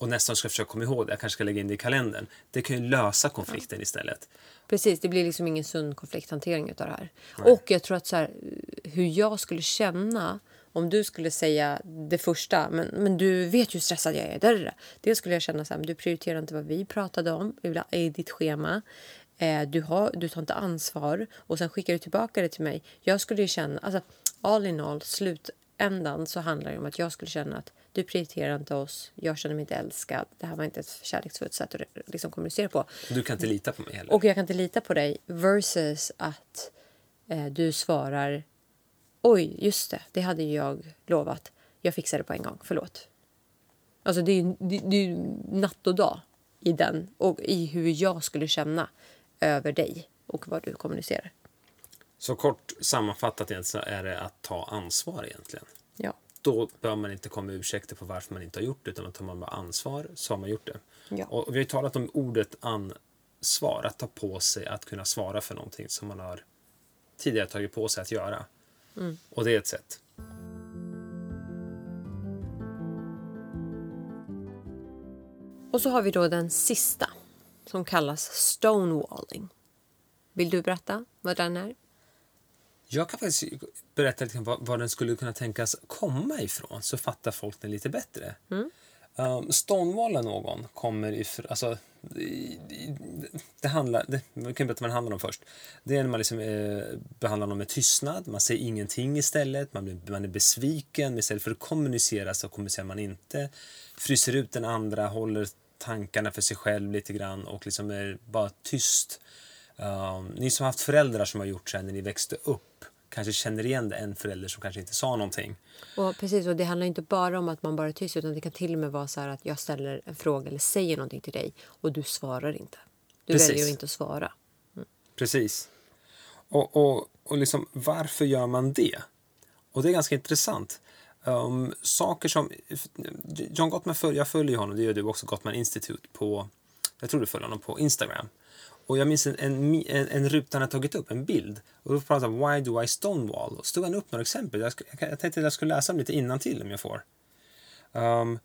Och nästan ska jag försöka komma ihåg det. Jag kanske ska lägga in det i kalendern. Det kan ju lösa konflikten istället. Precis, det blir liksom ingen sund konflikthantering utav det här. Och jag tror att så här, hur jag skulle känna om du skulle säga det första, men, men du vet ju hur stressad jag är. Där. Det skulle jag känna så här, men du prioriterar inte vad vi pratade om i ditt schema. Eh, du, har, du tar inte ansvar och sen skickar du tillbaka det till mig. Jag skulle ju känna, alltså all in all, slutändan så handlar det om att jag skulle känna att du prioriterar inte oss, jag känner mig inte älskad. Det här var inte ett kärleksfullt sätt att liksom kommunicera på. Du kan inte lita på mig heller. Och jag kan inte lita på dig versus att eh, du svarar Oj, just det, det hade jag lovat. Jag fixar det på en gång, förlåt. Alltså det är ju det, det är natt och dag i den och i hur jag skulle känna över dig och vad du kommunicerar. Så kort sammanfattat är det att ta ansvar egentligen. Då bör man inte komma med ursäkter på varför man inte har gjort det utan då tar man bara ansvar så har man gjort det. Ja. Och vi har ju talat om ordet an, svar, att ta på sig att kunna svara för någonting som man har tidigare tagit på sig att göra. Mm. Och det är ett sätt. Och så har vi då den sista som kallas stonewalling. Vill du berätta vad den är? Jag kan faktiskt berätta lite vad, vad den skulle kunna tänkas komma ifrån så fattar folk den lite bättre. Mm. Um, stonewalla någon kommer ifrån... Alltså, det, det handlar... Det, vi kan berätta vad det handlar om först. Det är när man liksom, eh, behandlar någon med tystnad. Man säger ingenting istället. Man, blir, man är besviken. Istället för att kommunicera så kommunicerar man inte. Fryser ut den andra, håller tankarna för sig själv lite grann och liksom är bara tyst. Um, ni som har haft föräldrar som har gjort så här när ni växte upp kanske känner igen en förälder som kanske inte sa någonting. Och precis, och det handlar inte bara om att man bara är tyst utan det kan till och med vara så att jag ställer en fråga eller säger någonting till dig och du svarar inte. Du Precis. väljer att inte att svara. Precis. Och, och, och liksom, varför gör man det? Och det är ganska intressant. Um, saker som... John Gottman, jag följer honom, det gör du också, Gottman Institute på... Jag tror du följer honom på Instagram. Och jag minns en, en, en, en ruta han hade tagit upp, en bild. Och då pratade han Why do I stonewall? Och så tog han upp några exempel. Jag, jag, jag tänkte att jag skulle läsa dem lite innantill om jag får. Um,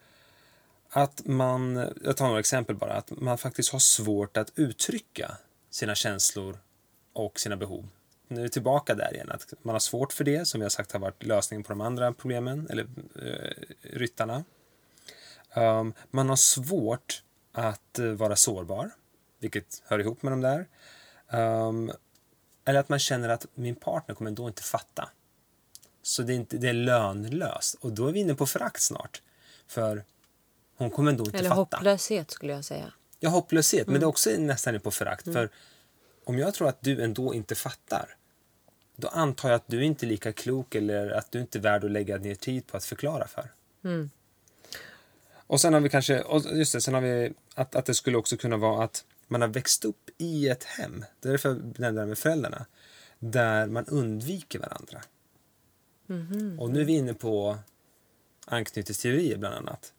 att man, jag tar några exempel bara, att man faktiskt har svårt att uttrycka sina känslor och sina behov. Nu är vi tillbaka där igen, att man har svårt för det, som jag sagt har varit lösningen på de andra problemen, eller uh, ryttarna. Um, man har svårt att uh, vara sårbar, vilket hör ihop med de där. Um, eller att man känner att min partner kommer ändå inte fatta. Så det är, inte, det är lönlöst. Och då är vi inne på förakt snart. För hon kommer ändå inte Eller fatta. hopplöshet skulle jag säga. Ja, hopplöshet. Men det är också nästan på förakt. För om jag tror att du ändå inte fattar. Då antar jag att du inte är lika klok eller att du inte är värd att lägga ner tid på att förklara för. Och sen har vi kanske, just det, sen har vi att, att det skulle också kunna vara att man har växt upp i ett hem. Det är därför jag nämnde det med föräldrarna. Där man undviker varandra. Och nu är vi inne på anknytningsteorier bland annat.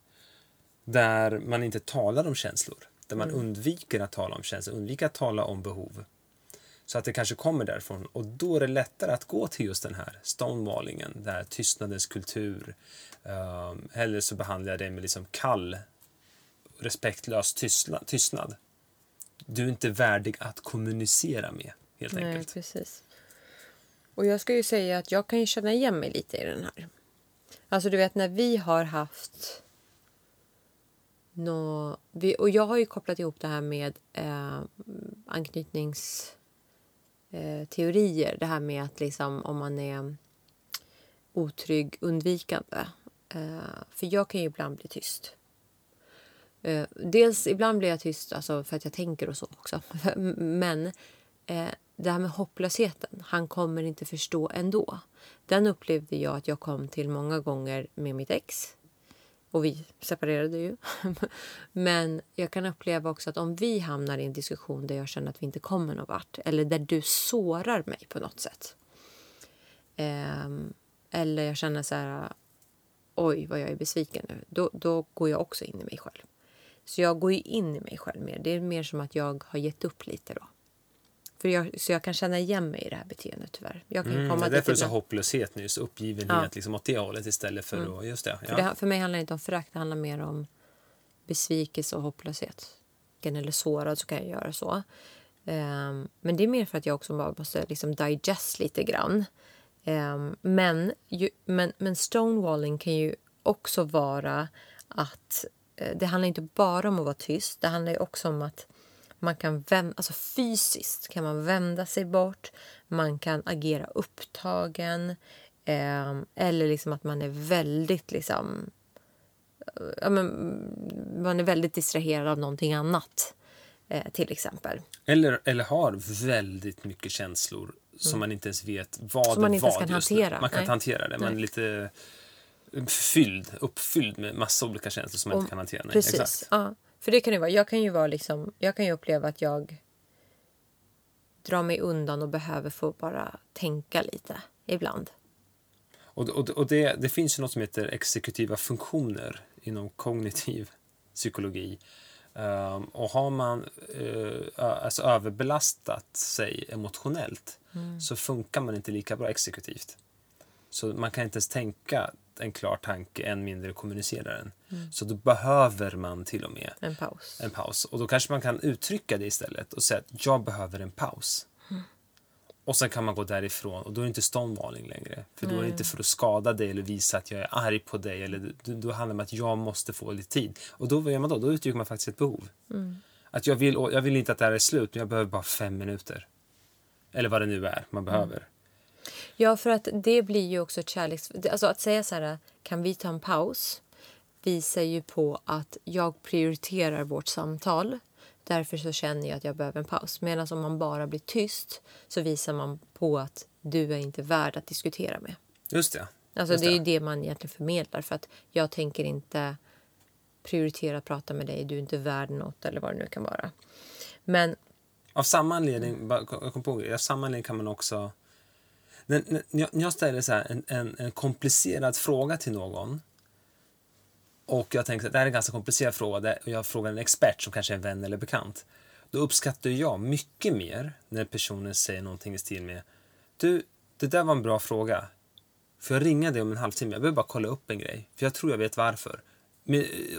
Där man inte talar om känslor. Där man undviker att tala om känslor, undviker att tala om behov. Så att det kanske kommer därifrån. Och då är det lättare att gå till just den här stonewallingen, den här tystnadens kultur. Um, eller så behandlar jag det med liksom kall, respektlös tystnad. tystnad. Du är inte värdig att kommunicera med, helt Nej, enkelt. precis. Och jag ska ju säga att jag kan ju känna igen mig lite i den här. Alltså du vet när vi har haft nå, vi, och jag har ju kopplat ihop det här med eh, anknytningsteorier. Eh, det här med att liksom om man är otrygg, undvikande. Eh, för jag kan ju ibland bli tyst. Eh, dels ibland blir jag tyst alltså, för att jag tänker och så också. (laughs) Men eh, det här med hopplösheten, han kommer inte förstå ändå. Den upplevde jag att jag kom till många gånger med mitt ex. Och vi separerade ju. (laughs) Men jag kan uppleva också att om vi hamnar i en diskussion där jag känner att vi inte kommer någon vart. Eller där du sårar mig på något sätt. Eh, eller jag känner så här, oj vad jag är besviken nu. Då, då går jag också in i mig själv. Så jag går ju in i mig själv mer. Det är mer som att jag har gett upp lite då. För jag, så jag kan känna igen mig i det här beteendet tyvärr. Jag kan Mm, komma det är därför du dit sa hopplöshet nyss, uppgivenhet Ja. Mm. liksom åt det hållet istället för att, just det. För, Ja. det, för mig handlar det inte om förakt, det handlar mer om besvikelse och hopplöshet. Eller sårad så kan jag göra så. Ehm, men det är mer för att jag också måste liksom digest lite grann. Ehm, men, ju, men, men stonewalling kan ju också vara att det handlar inte bara om att vara tyst. Det handlar ju också om att man kan vända, alltså fysiskt kan man vända sig bort. Man kan agera upptagen. Eh, eller liksom att man är väldigt liksom... Ja, men, man är väldigt distraherad av någonting annat. Eh, till exempel. Eller, eller har väldigt mycket känslor som man inte ens vet vad Mm. Som man inte ens vad kan hantera. Man kan Nej. inte hantera det. Man är lite fylld, uppfylld med massa olika känslor som man inte kan hantera. Nej, Precis. Exakt. Ja, för det kan det vara. Jag kan ju vara liksom, jag kan ju uppleva att jag drar mig undan och behöver få bara tänka lite ibland. Och, och, och det, det finns ju något som heter exekutiva funktioner inom kognitiv psykologi. Um, och har man uh, alltså överbelastat sig emotionellt Mm. så funkar man inte lika bra exekutivt. Så man kan inte ens tänka en klar tanke, än mindre kommunicera den. Mm. Så då behöver man till och med En paus. en paus. Och då kanske man kan uttrycka det istället och säga att jag behöver en paus. Och sen kan man gå därifrån och då är det inte stonewalling längre. För då är det inte för att skada dig eller visa att jag är arg på dig. Eller då, då handlar det om att jag måste få lite tid. Och då, vad gör man då? Då uttrycker man faktiskt ett behov. Att jag vill, jag vill inte att det här är slut, men jag behöver bara fem minuter. Eller vad det nu är man behöver. Ja, för att det blir ju också ett kärleks... Alltså att säga så här, kan vi ta en paus? Visar ju på att jag prioriterar vårt samtal. Därför så känner jag att jag behöver en paus. Medan om man bara blir tyst så visar man på att du är inte värd att diskutera med. Just det. Alltså Just det är ju det man egentligen förmedlar. För att jag tänker inte prioritera att prata med dig. Du är inte värd något eller vad det nu kan vara. Men Av samma anledning, jag kom på, det, av samma anledning kan man också... När, när jag- ställer så en, en, en komplicerad fråga till någon och jag tänker att det här är en ganska komplicerad fråga och jag frågar en expert som kanske är en vän eller bekant. Då uppskattar jag mycket mer när personen säger någonting i stil med Du, det där var en bra fråga. Får jag ringa dig om en halvtimme? Jag behöver bara kolla upp en grej. För jag tror jag vet varför.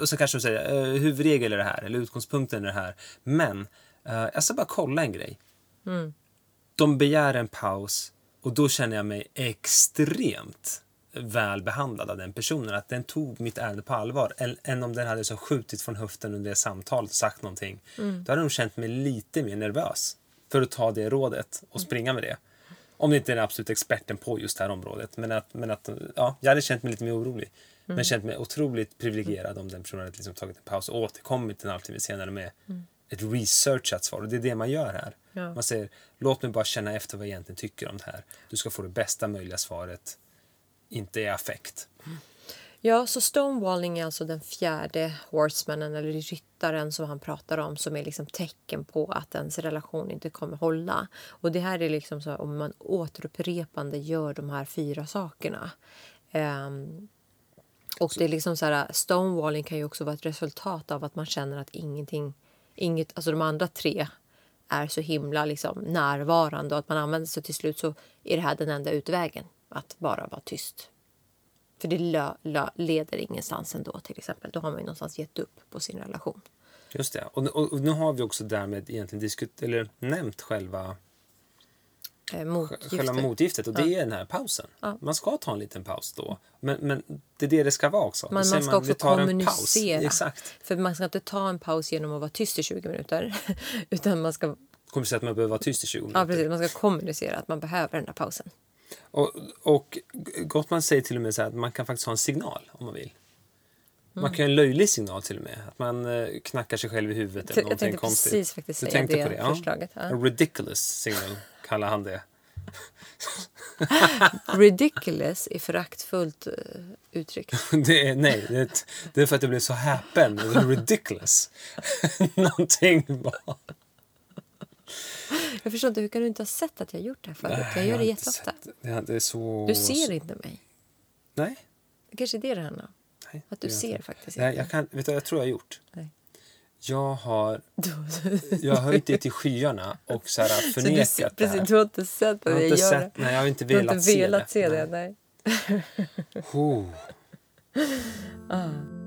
Och så kanske de säger eh, huvudregel är det här eller utgångspunkten är det här. Men eh, jag ska bara kolla en grej. De begär en paus och då känner jag mig extremt väl behandlad av den personen. Att den tog mitt ärende på allvar. Än, om den hade så skjutit från höften under det samtalet och sagt någonting. Då hade de känt mig lite mer nervös för att ta det rådet och springa med det. Om det inte är den absolut experten på just det här området. Men att, men att ja, jag hade känt mig lite mer orolig. Men känt mig otroligt privilegierad om den personen hade liksom tagit en paus och återkommit en halvtimme senare med ett researchat svar. Och det är det man gör här. Ja. Man säger låt mig bara känna efter vad jag egentligen tycker om det här. Du ska få det bästa möjliga svaret. Inte i affekt. Ja, så stonewalling är alltså den fjärde horsemanen eller ryttaren som han pratar om som är liksom tecken på att ens relation inte kommer hålla. Och det här är liksom så här, om man återupprepande gör de här fyra sakerna. Ehm, och det är liksom så här, stonewalling kan ju också vara ett resultat av att man känner att ingenting, inget, alltså de andra tre är så himla liksom närvarande och att man använder sig till slut så är det här den enda utvägen. Att bara vara tyst. För det lö, lö, leder ingenstans ändå till exempel. Då har man ju någonstans gett upp på sin relation. Just det. Och, och, och nu har vi också därmed egentligen diskut, eller nämnt själva, Eh, motgifter. själva motgiftet och det är den här pausen. Ja. Man ska ta en liten paus då. Men, men det är det det ska vara också. Säger man ska vi också kommunicera. Exakt. För man ska inte ta en paus genom att vara tyst i 20 minuter. (laughs) Utan man ska, Kommer säga att man behöver vara tyst i 20 minuter. ja, precis, man ska kommunicera att man behöver den där pausen. Och, och Gottman säger till och med så här att man kan faktiskt ha en signal om man vill. Man Mm. kan ha en löjlig signal till och med. Att man eh, knackar sig själv i huvudet. Eller Jag tänkte konstigt. precis faktiskt Du säga tänkte det, på det? Ja. förslaget. Ja. A ridiculous signal kallar han det. (laughs) Ridiculous är föraktfullt eh, uttryckt. (laughs) det är, nej, det är, det är för att jag blev så häpen. Det ridiculous. (laughs) Någonting bara. Jag förstår inte, hur kan du inte ha sett att jag gjort det här förut? Jag gör har det jätteofta. det. Det så... Du ser inte mig. Nej. Det kanske är det det handlar om. nej Att det du jag ser inte. faktiskt Nej, inte. jag, kan, vet du, jag tror jag har gjort. Nej. Jag har, jag har höjt det till skyarna och så här (laughs) Så du, förnekat ser- det precis, här. du har inte sett Jag vad jag inte gör sett, det. nej, jag har inte velat, inte velat se se det. det, nej. Oh. (laughs)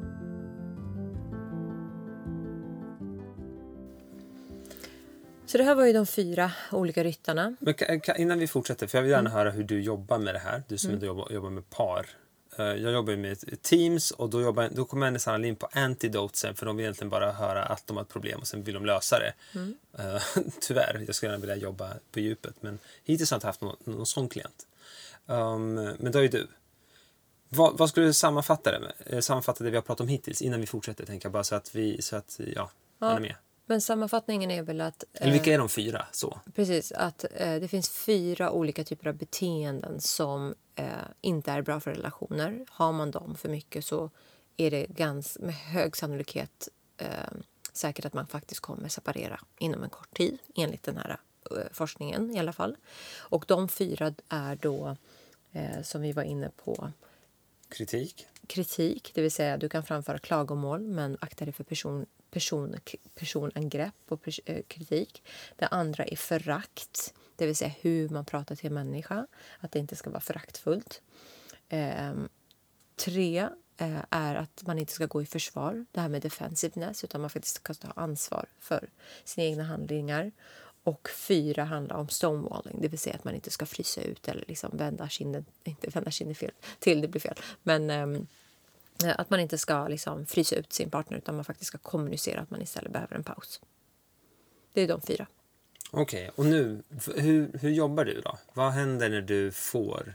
Så det här var ju de fyra olika ryttarna. Men ka- ka- innan vi fortsätter, för jag vill gärna höra hur du jobbar med det här. Du som ändå jobbar, jobbar med par. Eh, Jag jobbar med Teams och då, jobbar, då kommer jag nästan aldrig in på antidotesen för de vill egentligen bara höra att de har ett problem och sen vill de lösa det. Eh, (laughs) tyvärr, jag skulle gärna vilja jobba på djupet men hittills har jag inte haft någon, någon sån klient. Um, men då är ju du. Vad, vad skulle du sammanfatta det med? Eh, Sammanfatta det vi har pratat om hittills innan vi fortsätter tänker jag bara så att vi, så att, ja, man är med. Men sammanfattningen är väl att... Eller vilka eh, är de fyra? Så. Precis, att eh, det finns fyra olika typer av beteenden som eh, inte är bra för relationer. Har man dem för mycket så är det gans, med hög sannolikhet eh, säkert att man faktiskt kommer separera inom en kort tid, enligt den här eh, forskningen i alla fall. Och de fyra är då, eh, som vi var inne på, Kritik. kritik, det vill säga du kan framföra klagomål men akta dig för person, person, personangrepp och pers eh, kritik. Det andra är förakt, det vill säga hur man pratar till en människa. Att det inte ska vara föraktfullt. Eh, tre eh, är att man inte ska gå i försvar, det här med defensiveness, utan man faktiskt ska ta ansvar för sina egna handlingar. Och fyra handlar om stonewalling, det vill säga att man inte ska frysa ut eller liksom vända kinden, inte vända kinden fel, till, det blir fel. Men eh, att man inte ska liksom frysa ut sin partner utan man faktiskt ska kommunicera att man istället behöver en paus. Det är de fyra. Okej, okay, och nu, hur, hur jobbar du då? Vad händer när du får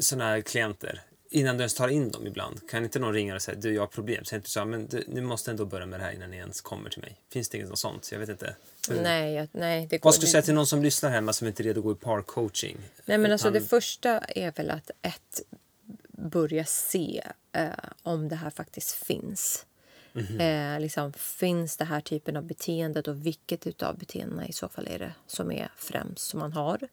sådana här klienter? Innan du ens tar in dem ibland. Kan inte någon ringa och säga du jag har problem? Säg inte så men du, ni måste ändå börja med det här innan ni ens kommer till mig. Finns det inget sånt? Jag vet inte. Hur? Nej, jag, nej. Det går, Vad skulle du säga till någon som lyssnar hemma som inte är redo att gå i parcoaching? Nej men alltså det första är väl att ett börja se eh, om det här faktiskt finns. Mm -hmm. eh, liksom, finns det här typen av beteende och vilket av beteendena i så fall är det som är främst som man har.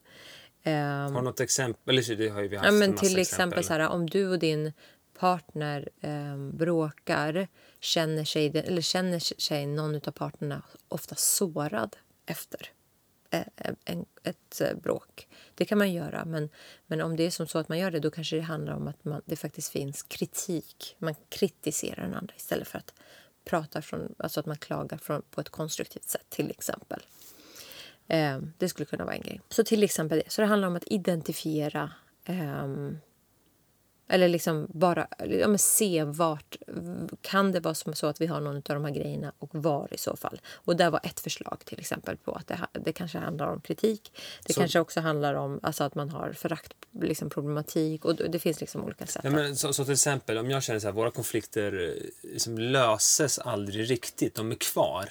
Eh, har något exempel? Eller det har ju vi haft ja, men Till exempel, exempel så här, om du och din partner eh, bråkar känner sig, eller känner sig någon av parterna ofta sårad efter Eh, eh, en, ett eh, bråk. Det kan man göra, men, men om det är som så att man gör det då kanske det handlar om att man, det faktiskt finns kritik. Man kritiserar den andra istället för att prata från, alltså att man klagar från, på ett konstruktivt sätt till exempel. Eh, det skulle kunna vara en grej. Så till exempel det. Så det handlar om att identifiera eh, eller liksom bara ja, se vart... Kan det vara som så att vi har någon av de här grejerna och var i så fall? Och där var ett förslag till exempel på att det, det kanske handlar om kritik. Det så, kanske också handlar om alltså, att man har föraktproblematik liksom, problematik, och det finns liksom olika sätt. Ja, men, så, så, till exempel om jag känner att våra konflikter liksom löses aldrig riktigt. De är kvar.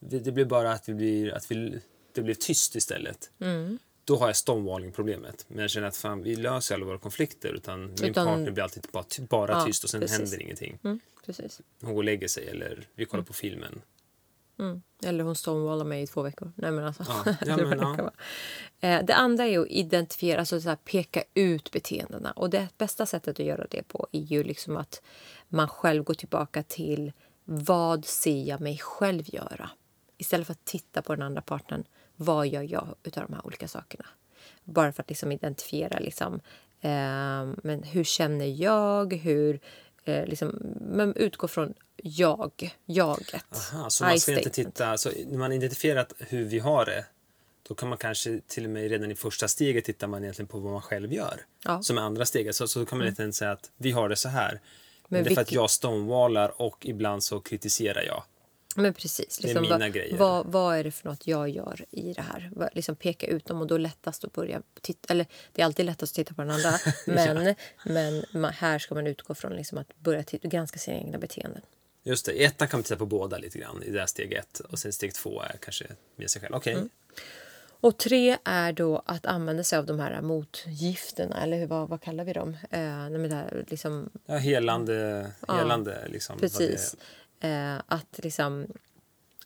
Det, det blir bara att, vi blir, att vi, det blir tyst istället. Mm då har jag stonewalling-problemet. Men jag känner att fan, vi löser alla våra konflikter. Utan min utan... partner blir alltid bara, bara ja, tyst och sen precis. händer ingenting. Mm, precis. Hon går och lägger sig eller vi kollar mm. på filmen. Mm. Eller hon stonewallar mig i två veckor. Nej, men alltså. Ja, (laughs) ja, men, ja. Eh, det andra är att identifiera, alltså så här, peka ut beteendena. Och det bästa sättet att göra det på är ju liksom att man själv går tillbaka till vad ser jag mig själv göra? Istället för att titta på den andra partnern vad gör jag utav de här olika sakerna? Bara för att liksom identifiera liksom, eh, men hur känner jag? Hur, eh, liksom, men utgå från jag, jaget. Aha, så man ska inte titta, så när man identifierat hur vi har det då kan man kanske till och med redan i första steget tittar man egentligen på vad man själv gör. Ja. Som är andra steget. Så, så då kan man mm. säga att vi har det så här. Men, men det är för att jag stonewallar och ibland så kritiserar jag. Men precis. Liksom, det är mina grejer. Vad, vad är det för något jag gör i det här? Liksom peka ut dem och då lättast att börja titta. Eller det är alltid lättast att titta på den andra. (laughs) Men, ja. men här ska man utgå från liksom att börja titta, granska sina egna beteenden. Just det. I ettan kan man titta på båda lite grann. I det här steg ett. Och sen steg två är kanske med sig själv. Okej. Okay. Mm. Och tre är då att använda sig av de här motgifterna, eller hur, vad, vad kallar vi dem? Eh, nej, det här, liksom... Ja, helande, helande ja, liksom. Precis eh, att liksom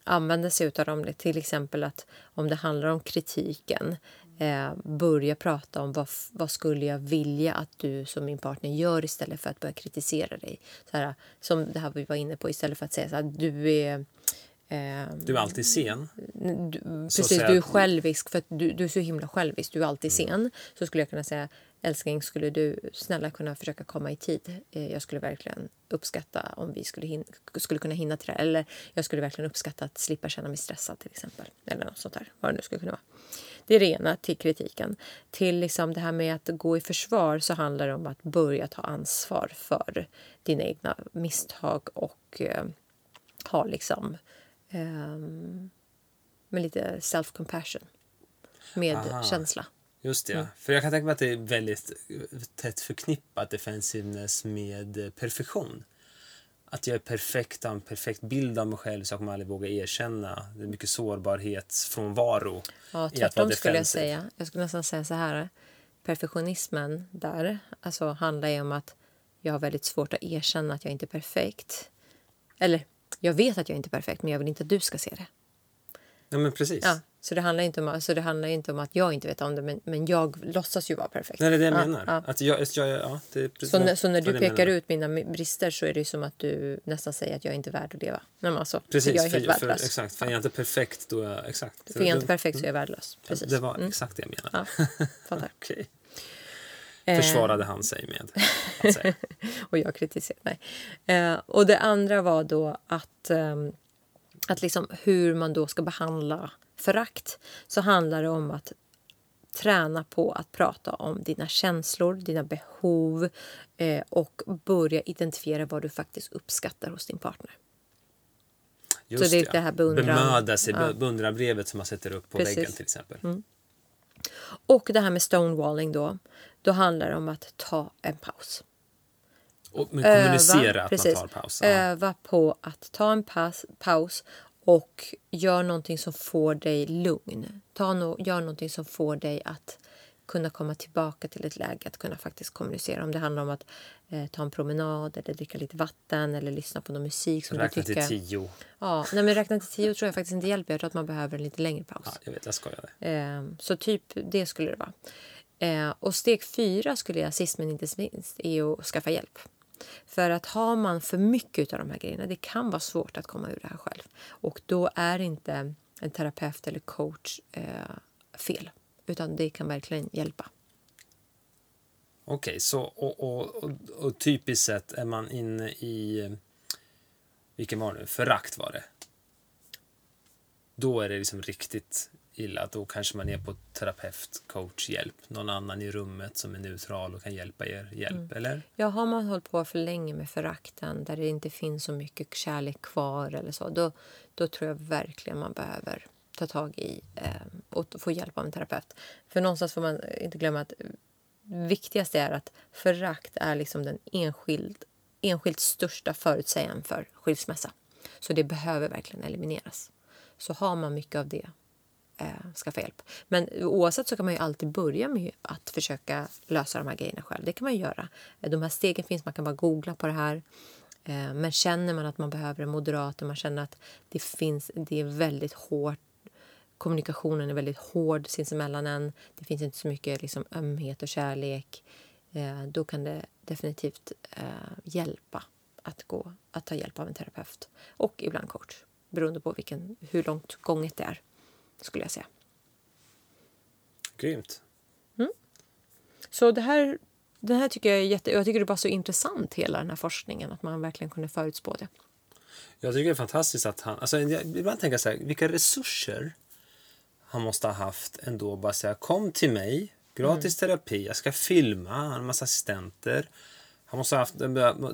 använda sig av dem. Till exempel att om det handlar om kritiken eh, börja prata om vad, vad skulle jag vilja att du som min partner gör istället för att börja kritisera dig. Så här, som det här vi var inne på, istället för att säga så här, du är Eh, du är alltid sen. Du, precis, du är självisk för du, du är så himla självisk. Du är alltid mm. sen. Så skulle jag kunna säga älskling, skulle du snälla kunna försöka komma i tid? Eh, jag skulle verkligen uppskatta om vi skulle, hinna, skulle kunna hinna till det. Eller jag skulle verkligen uppskatta att slippa känna mig stressad till exempel. Eller något sånt där, vad det nu skulle kunna vara. Det är det ena till kritiken. Till liksom det här med att gå i försvar så handlar det om att börja ta ansvar för dina egna misstag och eh, ha liksom eh, med lite self-compassion. Med Aha. känsla. Just det, mm. för jag kan tänka mig att det är väldigt tätt förknippat defensiveness med perfektion. Att jag är perfekt, har en perfekt bild av mig själv så jag kommer aldrig våga erkänna. Det är mycket sårbarhetsfrånvaro ja, i att vara skulle jag säga. Jag skulle nästan säga så här. Perfektionismen där alltså, handlar ju om att jag har väldigt svårt att erkänna att jag inte är perfekt. Eller, jag vet att jag inte är perfekt men jag vill inte att du ska se det. Ja, men precis. Ja, så det handlar inte om, så det handlar inte om att jag inte vet om det, men, men jag låtsas ju vara perfekt. Nej, det är det jag ja, menar. Ja. Att jag, jag, ja, det är precis Så, när, så när du pekar menar. ut mina brister så är det som att du nästan säger att jag är inte värd att leva. Nej, men alltså, Precis, jag är helt för, för, värdelös. exakt. För är jag inte perfekt, då är. Exakt. För är jag inte Då- perfekt så är jag värdelös. Precis. Det var Mm. exakt det jag menade. Ja, fattar. (laughs) Okej. Eh, Försvarade han sig med att säga. (laughs) och jag kritiserade. Nej. Eh, och det andra var då att, ehm, att liksom hur man då ska behandla förakt. Så handlar det om att träna på att prata om dina känslor, dina behov eh, och börja identifiera vad du faktiskt uppskattar hos din partner. Just det är det här beundran- Bemöda sig, Ja. beundrarbrevet som man sätter upp på Precis. väggen till exempel. Och det här med stonewalling då, då handlar det om att ta en paus. Och, men kommunicera att precis. man tar paus. Öva på att ta en paus, paus och gör någonting som får dig lugn. Ta no, gör någonting som får dig att kunna komma tillbaka till ett läge att kunna faktiskt kommunicera. Om det handlar om att eh, ta en promenad eller dricka lite vatten eller lyssna på någon musik som Räkna du tycker... till tio. Ja, nej, men räkna till tio tror jag faktiskt inte hjälper. Jag tror att man behöver en lite längre paus. Ja, jag vet, jag skojade. Eh, så typ det skulle det vara. Eh, och steg fyra skulle jag sist men inte minst är att skaffa hjälp. För att har man för mycket av de här grejerna, det kan vara svårt att komma ur det här själv. Och då är inte en terapeut eller coach eh, fel. Utan det kan verkligen hjälpa. Okej, så och, och, och, och typiskt sett är man inne i... Vilken var det nu? Förakt var det. Då är det liksom riktigt illa. Då kanske man är på terapeut, coach, hjälp. Någon annan i rummet som är neutral och kan hjälpa er. Hjälp, Mm. eller? Ja, har man hållit på för länge med förakten där det inte finns så mycket kärlek kvar eller så, då, då tror jag verkligen man behöver ta tag i eh, och få hjälp av en terapeut. För någonstans får man inte glömma att viktigaste är att förakt är liksom den enskild, enskilt största förutsägaren för skilsmässa. Så det behöver verkligen elimineras. Så har man mycket av det, eh, skaffa hjälp. Men oavsett så kan man ju alltid börja med att försöka lösa de här grejerna själv. Det kan man ju göra. Eh, de här stegen finns, man kan bara googla på det här. Eh, Men känner man att man behöver en moderator, man känner att det finns, det är väldigt hårt kommunikationen är väldigt hård sinsemellan en. Det finns inte så mycket liksom, ömhet och kärlek. Eh, då kan det definitivt eh, hjälpa att, gå, att ta hjälp av en terapeut. Och ibland coach, beroende på vilken, hur långt gånget det är, skulle jag säga. Grymt. Så det här, det här tycker jag är jätte... Jag tycker det bara så intressant, hela den här forskningen, att man verkligen kunde förutspå det. Jag tycker det är fantastiskt att han... Alltså, jag, ibland tänker jag så här, vilka resurser han måste ha haft ändå. Bara säga, kom till mig, gratis Mm. terapi, jag ska filma, han har en massa assistenter. Han måste ha haft, det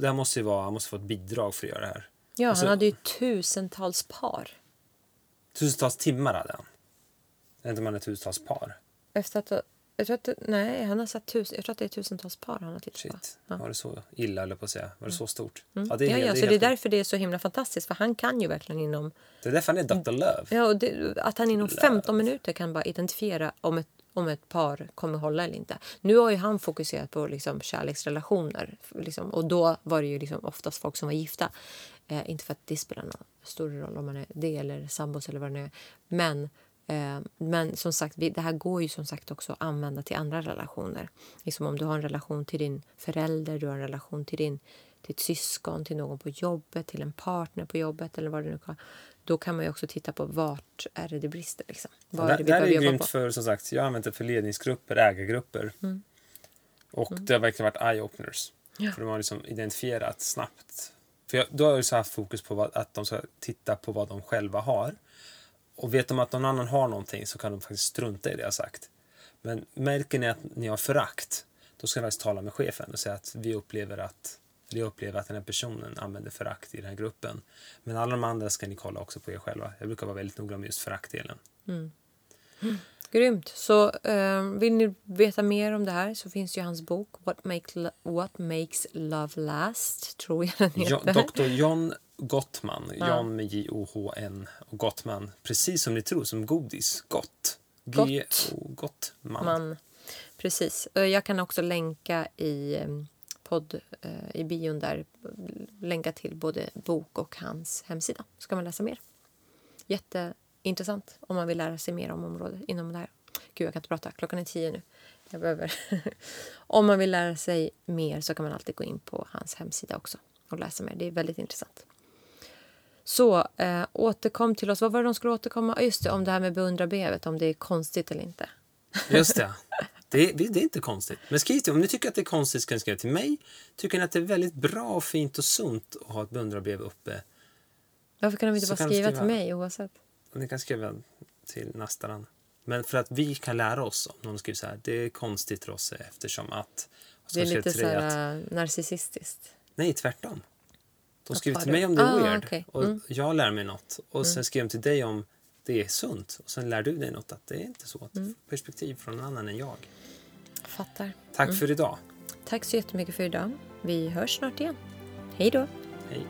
här måste ju vara, han måste få ett bidrag för att göra det här. Ja, Alltså- han hade ju tusentals par. Tusentals timmar hade han. Vet inte han är tusentals par. Efter att, jag tror att, det- nej, han har sett tusen, jag tror att det är tusentals par han har tittat på. Shit, var det så illa eller på att säga? Var det så stort? Mm. Ja, det är, ja, helt- ja, är så det är helt- därför det är så himla fantastiskt. För han kan ju verkligen inom... det är därför han är Dr. Love. Ja, och det, att han inom Love. 15 minuter kan bara identifiera om ett, om ett par kommer hålla eller inte. Nu har ju han fokuserat på liksom kärleksrelationer. Liksom, och då var det ju liksom oftast folk som var gifta. Eh, inte för att det spelar någon stor roll om man är det eller sambos eller vad det nu är. Men, men som sagt, det här går ju som sagt också att använda till andra relationer. Liksom om du har en relation till din förälder, du har en relation till din till ett syskon, till någon på jobbet, till en partner på jobbet eller vad det nu kan Då kan man ju också titta på vart är det det brister. Liksom. Vad är det, det det här är grymt på? för, som sagt, jag har använt det för ledningsgrupper, ägargrupper. Och det har verkligen varit eye-openers. Ja. För de har liksom identifierat snabbt. För jag, då har jag så haft fokus på vad, att de ska titta på vad de själva har. Och vet de att någon annan har någonting så kan de faktiskt strunta i det jag sagt. Men märker ni att ni har förakt, då ska ni faktiskt tala med chefen och säga att vi upplever att vi upplever att den här personen använder förakt i den här gruppen. Men alla de andra ska ni kolla också på er själva. Jag brukar vara väldigt noga med just föraktdelen. Grymt. Så eh, vill ni veta mer om det här så finns ju hans bok What, make, What makes love last, tror jag den Jo, heter. Dr. John Gottman, John med J-O-H-N och Gottman, precis som ni tror, som godis. Gott. Gott. G-O, Gottman. Man, precis. Eh, Jag kan också länka i podd eh, i bion där, länka till både bok och hans hemsida. Så kan man läsa mer. Jätte, intressant om man vill lära sig mer om området inom det här. Gud, jag kan inte prata. Klockan är tio nu. Jag behöver. (laughs) om man vill lära sig mer så kan man alltid gå in på hans hemsida också och läsa mer. Det är väldigt intressant. Så eh, återkom till oss. Vad var det de skulle återkomma? Just det, om det här med beundrarbrevet, om det är konstigt eller inte. Just det. (laughs) Det är, det är inte konstigt. Men skriv till Om ni tycker att det är konstigt ska ni skriva till mig. Tycker ni att det är väldigt bra, och fint och sunt att ha ett beundrarbrev uppe? Varför kan de inte bara skriva, skriva. till mig oavsett? Ni kan skriva till Nastaran. Men för att vi kan lära oss om någon skriver så här. Det är konstigt för oss eftersom att... Det är lite så här äh, narcissistiskt. Nej, tvärtom. De skriver till mig om det är Ah, weird. Och Mm. jag lär mig något. Och sen skriver de till dig om det är sunt. Och sen lär du dig något att det är inte så. Att Mm. Perspektiv från en annan än jag. Fattar. Tack för idag. Tack så jättemycket för idag. Vi hörs snart igen. Hej då! Hej.